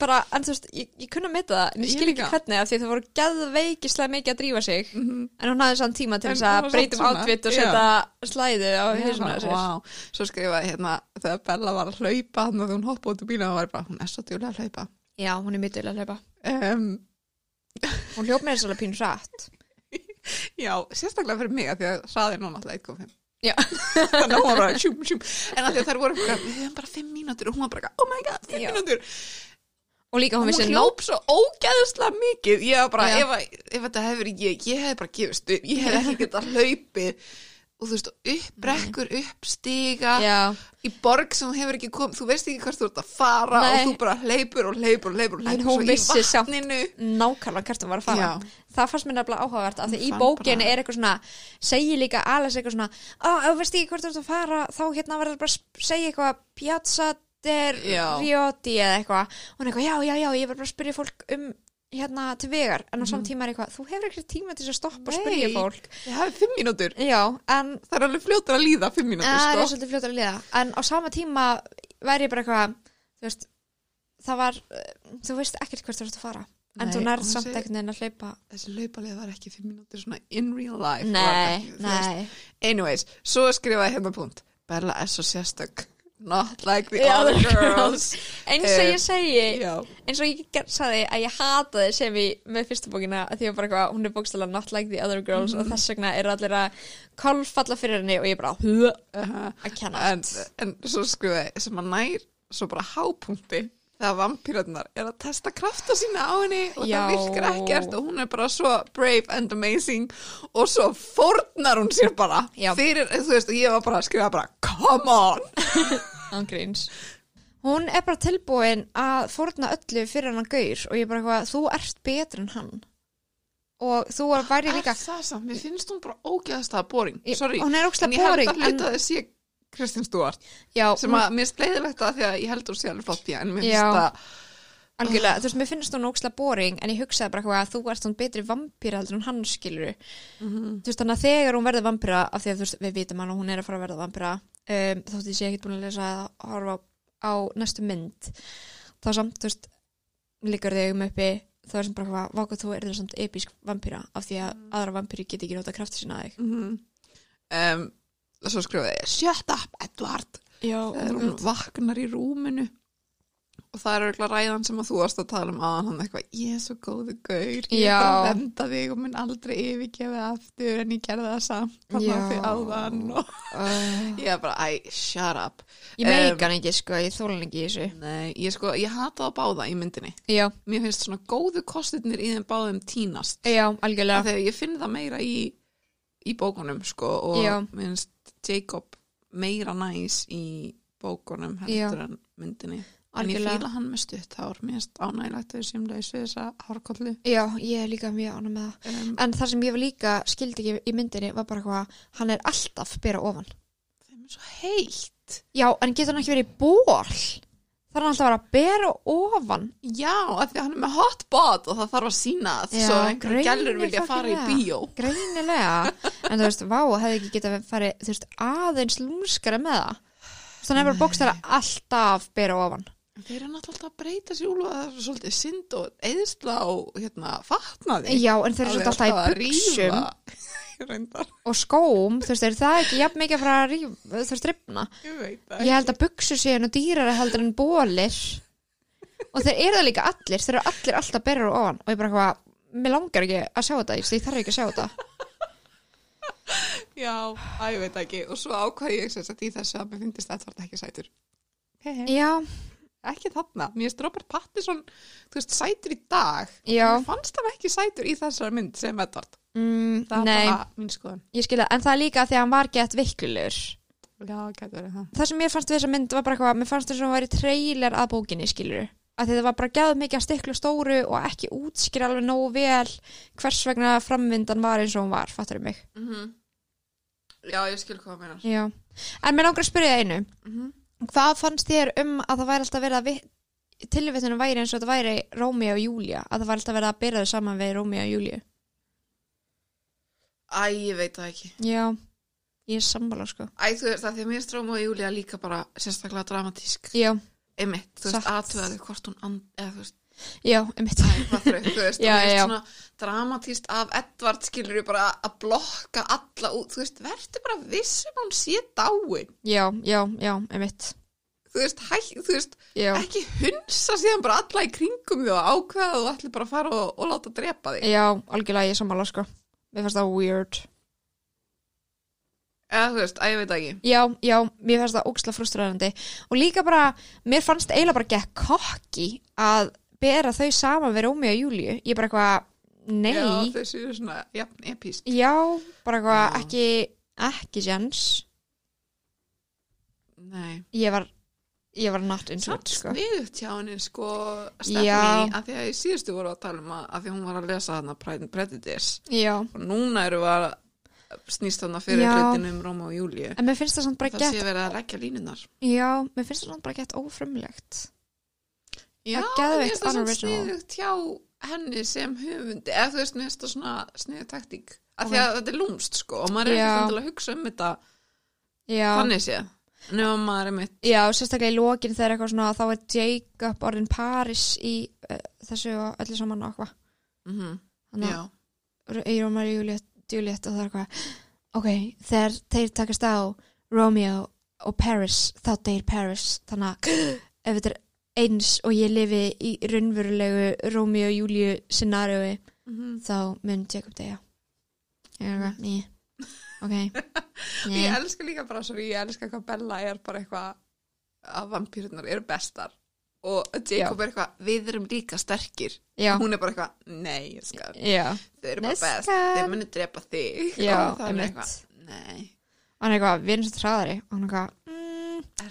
bara, en þú veist, ég, ég kunna að meta það en ég skil ekki hvernig af því það voru geðveikislega mikið að drífa sig Mhm. en hún hafði sann tíma til þess að breytum átvitt og setja slæðu á bara, sér Vá, svo skrifaði hérna, þegar Bella var að hlaupa, þannig að hún hoppa út úr bílum og var bara, hún er svo djúlega að hlaupa. já, hún er mjög að hlaupa Um, hún hljóp með þess að pínu rætt <laughs> já, sérstaklega fyrir mig að því að hraði nú náttúrulega 1.5. Já. <laughs> Þannig að hún var bara sjúm, sjúm. En að því að þær voru eitthvað, við hefum bara 5 mínútur og hún var bara, oh my god, 5 Já. mínútur. Og líka hún vissi hljóp svo ógæðuslega mikið. Ég var bara, ef, að- ef þetta hefur ég ég hef bara gefist upp, ég hef ekki getað <laughs> hlaupið. Og þú veist, upp brekkur, upp stiga já, í borg sem þú hefur ekki komið, þú veist ekki hvert þú ert að fara Nei. og þú bara hleypur og hleypur og hleypur og En hleypur svo í vatninu. nákvæmlega hvert hún var að fara. Já. það fannst mér nefnilega áhugavert af því í bara- er eitthvað svona segir líka Alice eitthvað svona ef þú veist ekki hvort þú ert að fara þá hérna verður bara að segja eitthvað Piazza Já. Riotti eða eitthvað. Og hún er eitthvað, já, já, já, ég verður bara að spyrja fólk um hérna til vegar, en á samt tíma er eitthvað þú hefur ekki tíma til þess að stoppa og spyrja Mhm. Fólk. Ég hafi 5 mínútur, já, en það er alveg fljótur að líða 5 mínútur, það er sko. svolítið fljótt að liða en á sama tíma væri ég bara eitthvað þú veist, það var uh, þú veist ekkert hvert þú ert að fara. En Nei, þú og nærð samt ekkert neina að hlaupa. Þessi laupalið var ekki 5 mínútur svona in real life var nei, ekki, þú anyways, svo skrifaði hérna punkt. Bella er svo sérstök not like the The other girls. eins og Eh, ég segi já, eins og ég sagði að ég hataði sem í með fyrstu bókina að því að bara hún er bókstæla not like the other girls Mhm. og þess vegna eru allir að kolfalla fyrir henni og ég bara "Huh," uh að kenna en, en svo skrifaði sem að nær svo bara hápunkti þegar vampýrarnar er að testa krafta sína á henni og Já. það virkar ekkert og hún er bara svo brave and amazing og svo fórnar hún sér bara Já. fyrir, þú veist, og ég var bara að skrifa bara come on ángríns hún er bara tilbúin að fórna öllu fyrir hann gaur og ég bara eitthvað, þú ert betur en hann. Og þú var væri líka er það samt, mér finnst hún bara ógeðast það boring, Ég- sorry. hún er en ókslega ég held boring að hluta að þið sé Kristín Stúart já, sem að mér finnst leiðilegt að því að ég heldur sér alveg flott í en mér Já. finnst það algjörlega, þú veist, mér finnst hún ókslega boring en ég hugsaði bara eitthvað að þú ert hún betri vampýra heldur en hann skilur Mhm. þú veist, þannig að þegar hún verður vampýra af því að þú veist, við vitum hann og hún er að fara að verða vampýra um, þótt ég sé ekkert búin að lesa að horfa á næstu mynd þá samt, þú veist, líkar þig um uppi þá er sem bara hvað, vákað þú er það samt episk vampýra af því að aðra vampýri get ekki nota krafti sína að þig. Mm um, svo skrifaði og það er auðvitað ræðan sem að þú varst að tala um aðan hann eitthvað, ég er svo góðu gaur ég er Já. bara að venda þig og mun aldrei yfirgefa aftur en ég gerði það samt þannig Já. að þið áðan og <laughs> ég er bara, æ, shut up ég meika hann ekki, sko, ég þóla hann ekki þessu nei, ég sko, ég hata það báða í myndinni já, mér finnst svona góðu kostirnir í þeim báðum tínast já, ja. algjörlega þegar ég finn það meira í í bókunum sko og Já. mér finnst Jacob meira næs í bókunum Já. heldur en myndinni En ég fíla hann með stutt hár, mér finnst ánægilegt að við séum lausu þessa hárkollu. Já, ég er líka mjög ánum með það. Um, En það sem ég var líka skildi ekki í myndinni var bara hvað, hann er alltaf bera ofan. þeim er svo heitt. Já, en getur hann ekki verið í ból? Það er hann alltaf að vera að bera ofan. Já, af því að hann er með hot bod og það þarf að sína það, svo einhverjum gælur vilja fara í bíó. Greinilega. En þú veist, vá, hefði ekki getað farið, þú veist, aðeins lúmskara með það. Þú veist, hann er bara bókstæra alltaf bera ofan. Þeir eru náttúrulega alltaf að breyta sér úlfa það er svolítið synd og eðisla og hérna, fatnaði. Já, en þeir eru svolítið alltaf í buksum <laughs> og skóm, þú veist, er það ekki jafn mikið að fara að rífa, þú veist, rifna. ég veit það Ég held að buksur séu nú dýrara heldur en bólir og þeir eru það líka allir þeir eru allir alltaf berur og ofan og ég bara hvað, mér langar ekki að sjá þetta ég þarf ekki að sjá þetta <laughs> Já, að ég veit ekki. Og svo ákvað ég sem sagt í þessu að mér finnist þetta ekki sætur. Já, Ekki þarna. Mér finnst Robert Pattinson, þú veist, sætur í dag. Mér fannst hann ekki sætur í þessari mynd sem Edvard. mm, Það er bara mín skoðun. ég skilja, en það er líka því að hann var gett viklulegur Já, getur verið það. Það sem mér fannst við þessa mynd var bara eitthvað mér fannst þess að hann væri trailer að bókinni, skilur að þetta var bara gæð mikið að stiklu stóru og ekki útskýra alveg nógu vel hvers vegna framvindan var eins og hún var, fattur mig Mm Já, ég skil hvað það. Já, en mér langar að spyrja einu Mm Hvað fannst þér um að það væri alltaf verið að vi- tilvittunum væri eins og þetta væri Rómi og Júlia, að það væri alltaf verið að byrja þau saman við Rómi og Júliu? Æ, ég veit það ekki. Já, ég er sammála sko. Æ, þú veist það, því að mér stróma og Júlia líka bara sérstaklega dramatísk. Já, Einmitt, þú veist, Satt. aðtöðaði hvort hún, and, eða þú veist, já, mitt. Æ, hvað þrau, þú veist, Já, og mér já. finnst svona dramatíst af Edvard skilur bara að blokka alla út, þú veist, verður bara vissum hún sé dáin, Já, já, já, um mitt. þú veist, hæ, þú veist, ekki hunsa síðan bara alla í kringum því og ákveða og ætli bara að fara og, og láta drepa þig. já, algjörlega ég sammála sko. Mér fannst það weird. Eða þú veist, að ég veit ekki. Já, já, mér fannst það óksla frustrerandi. Og líka bara, mér fannst eiginlega bara gekk kokki að bera þau saman við Rómi og Júliu. Ég bara eitthvað, nei. Já, þau séu svona, jafn, epíst. Já, bara eitthvað Já. ekki, ekki jens. Nei. Ég var, ég var into Samt it, sko. sniðugt hjá henni, sko, Já. Stephanie, að því að í síðustu voru að tala um að, að því hún var að lesa þarna Prejudice Já, og núna eru við að snýst þarna fyrir Já. hlutinu um Róma og Júliu. en mér finnst það samt bara Það sé gett, verið að leggja línunar. já, mér finnst það samt bara gett ófrumlegt. Já, Það er svona sniðugt hjá henni sem höfundi, eða þú veist, mér finnst það svona sniðugt taktík. Af því að þetta er lúmst, sko, og maður er ekki þannig að hugsa um þetta Já, þannig séð. Nefnum maður er mitt. já, sérstaklega í lokin þegar eitthvað svona, þá er Jacob orðin Paris í uh, þessu og öllu saman og eitthvað. Mm Þannig Já, að í Rómar Juliet, Juliet og það er eitthvað, ok, þegar þeir takast á Romeo og Paris, þá deyr Paris. Þannig að <gasps> ef þetta er eins og ég lifi í raunverulegu Romeo og Júliu scenariói, mm þá mun Jacob deyja. Ég er eitthvað, ný, ok, ný. <laughs> Ég elska líka bara svo, ég elska hvað Bella er bara eitthvað að vampýrurnar eru bestar. Og Jacob er eitthvað, við erum líka sterkir. Já, hún er bara eitthvað, nei, ég skal já, þau eru bara Neska. best, þau muni drepa þig. Já, og það er eitthvað, nei. Hann er eitthvað, við erum svo hraðari. Og hann er eitthvað,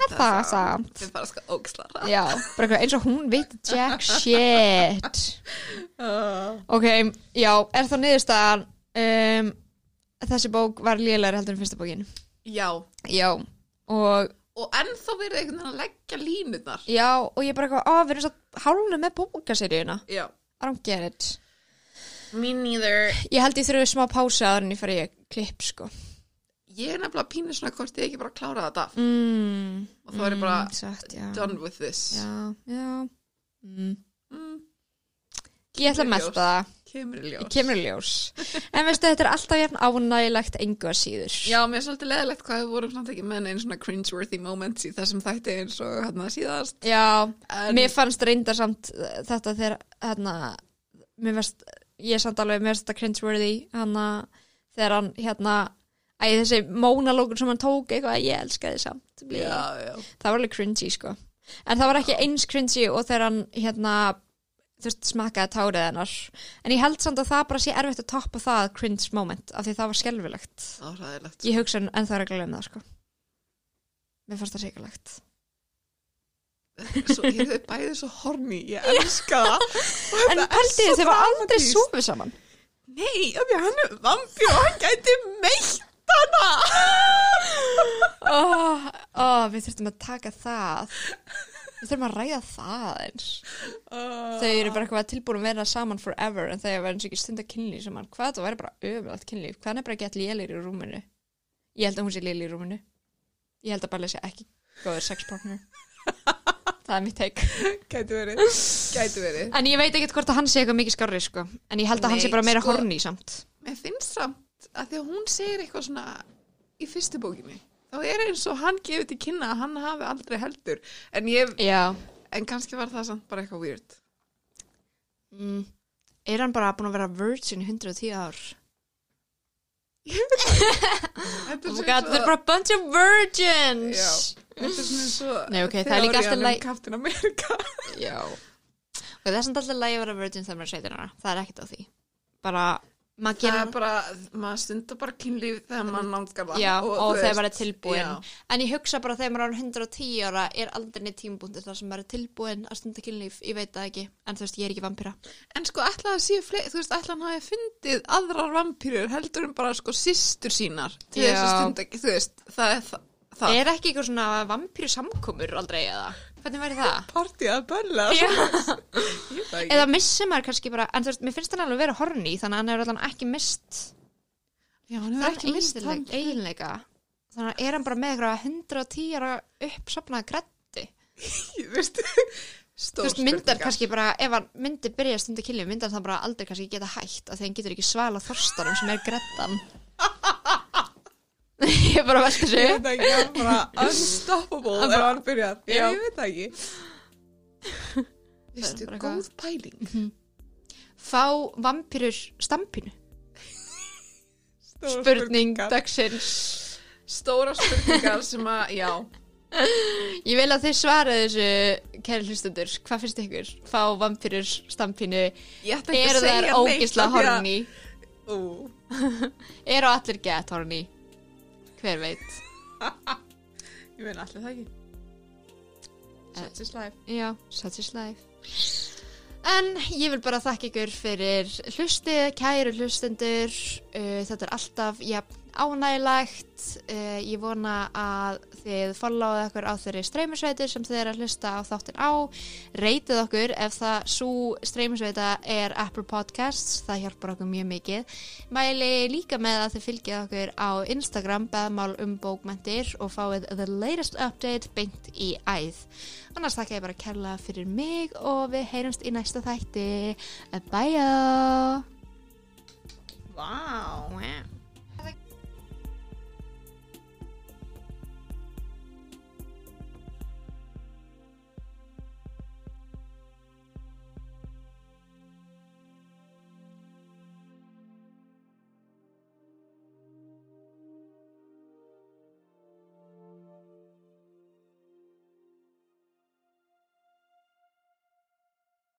er það samt? þau bara skal ógisla það já, bara eitthvað eins og hún veit jack <laughs> shit. uh, Ok, já, er þá niðurstaðan um, þessi bók var lélæri heldur en fyrsta bókin? Já, Já, og og ennþá verið einhvern veginn að leggja línurnar. Já, og ég bara eitthvað, á, við erum svo hálfnu með bókaseríuna já, I don't get it. Me neither. Ég held ég þurfi smá pása en ég fyrir ég klipp, sko ég er nefnilega pínu svona hvort ég ekki bara klára þetta af mm, Og þá er ég bara satt, já. done with this Já, já mm. mm, Ég ætla að ljós. það kemur í ljós En veistu, þetta er alltaf jafn ánægilegt engu að síður Já, mér er svolítið leðilegt hvað við vorum samt ekki með einn svona cringeworthy moments í þessum þætti eins og hérna síðast. Já, En, mér fannst reyndar samt þetta þegar hérna, mér fannst ég samt alveg, mér fannst þetta cringeworthy hana, þegar hann hérna æ, þessi mónalókur sem hann tók eitthvað, ég elskaði samt Blé. já, já. það var alveg cringy sko. En það var ekki eins cringy og þegar hann hérna, þú veist, smakkaði tárið hennar. En ég held samt að það bara sé erfitt að toppa það cringe moment, af því það var ræðilegt. ég hugsa en það reglulega um það sko. Mér fannst það sikarlegt svo, ég er bæðið svo horny, ég elska það. <laughs> En er þið, þeir var aldrei sofið saman. Nei, hann er vampír og hann gæti meitt hana oh, oh, Við þurftum að taka það. Við þurfum að ræða það eins Þau eru bara eitthvað tilbúin að vera saman forever en þegar verður eins og ekki stund að kynlíf saman. Hvað það væri bara öfulegt kynlíf. Hvað er bara gett lélir í rúminu? Ég held að hún sé lélir í rúminu. Ég held að bara sé ekki góður sex partner Það er mitt teik Gæti verið, gæti verið. En ég veit ekkert hvort að hann sé eitthvað mikið skárri sko. En ég held að hann Nei, sé bara meira sko- horny samt. Mér finnst samt að því að hún segir eitthvað svona í fyrstu bókinni þá er eins og hann gefið til kynna að hann hafi aldrei heldur. En, ég, Já. en kannski var það samt bara eitthvað weird. Mm. Er hann bara búin að vera virgin í 110 ár? Þetta Oh my god, þau eru bara bunch of virgins. Já, þetta er svona svo Nei, ok, það er líka alltaf teórían læg- um Captain America. Já. Og það er samt alltaf lægi að vera virgin þegar maður er 17 ára. Það er ekkert á því. Bara, maður gerir er bara, maður stundar bara kynlíf þegar maður námskar það Já, og, þú þegar maður er tilbúin já. En ég hugsa bara þegar maður er orðinn 110 ára er aldrei neitt tímabúndi þar sem maður er tilbúin að stunda kynlíf, ég veit það ekki en þú veist, ég er ekki vampíra En sko, ætla að séu þú veist, ætla hann hafi fundið aðrar vampýrur heldur en bara sko systur sínar til Já. þess að stunda ekki, þú veist, það er það, það. Er ekki eitthvað svona vampíru samkomur aldrei eða? Hvernig væri það? Partí að <laughs> ekki. Eða missir maður kannski bara, en þú veist, mér finnst hann alveg vera horny þannig að hann hefur allan ekki mist Já, hann hefur ekki mist eiginleika Þannig að er hann bara með eitthvað 110 ára uppsopnaða grætti Ég <laughs> veist Þú veist, myndar kannski bara, ef hann myndi byrja að stunda kynlíf, myndar það bara aldrei kannski geta hægt að hann getur ekki svala þorstanum sem er grættan <laughs> <laughs> Ég er bara að velta Ég sig veit ekki, hann bara unstoppable ef hann byrjað Já, Já. ég veit það ekki. Vistu, góð pæling. Fá vampýrur stampinu? Spurning dagsins. Stóra spurningar sem að, já. <laughs> Ég vil að þið svara þessu, kæri hlustundur Hvað finnst ykkur? Fá vampýrur stampinu? Ég ætla ekki Eru að segja þær neitt ógisla horny? Ú, <laughs> Eru allir get horny? Hver veit? <laughs> Ég meina allir það ekki. Such is life. Já, such is life. En ég vil bara þakka ykkur fyrir hlustið, kæru hlustendur. Uh, Þetta er alltaf ja, ánægilegt uh, Ég vona að þið followið okkur á þeirri streymisveitir sem þið er að hlusta á þáttin á Reytið okkur ef það svo streymisveita er Apple Podcasts Það hjálpar okkur mjög mikið Mæli líka með að þið fylgjið okkur á Instagram beðmál um bókmentir og fáið the latest update beint í æð Annars þakka ég bara kærlega fyrir mig og við heyrumst í næsta þætti. Bye! Vá Wow.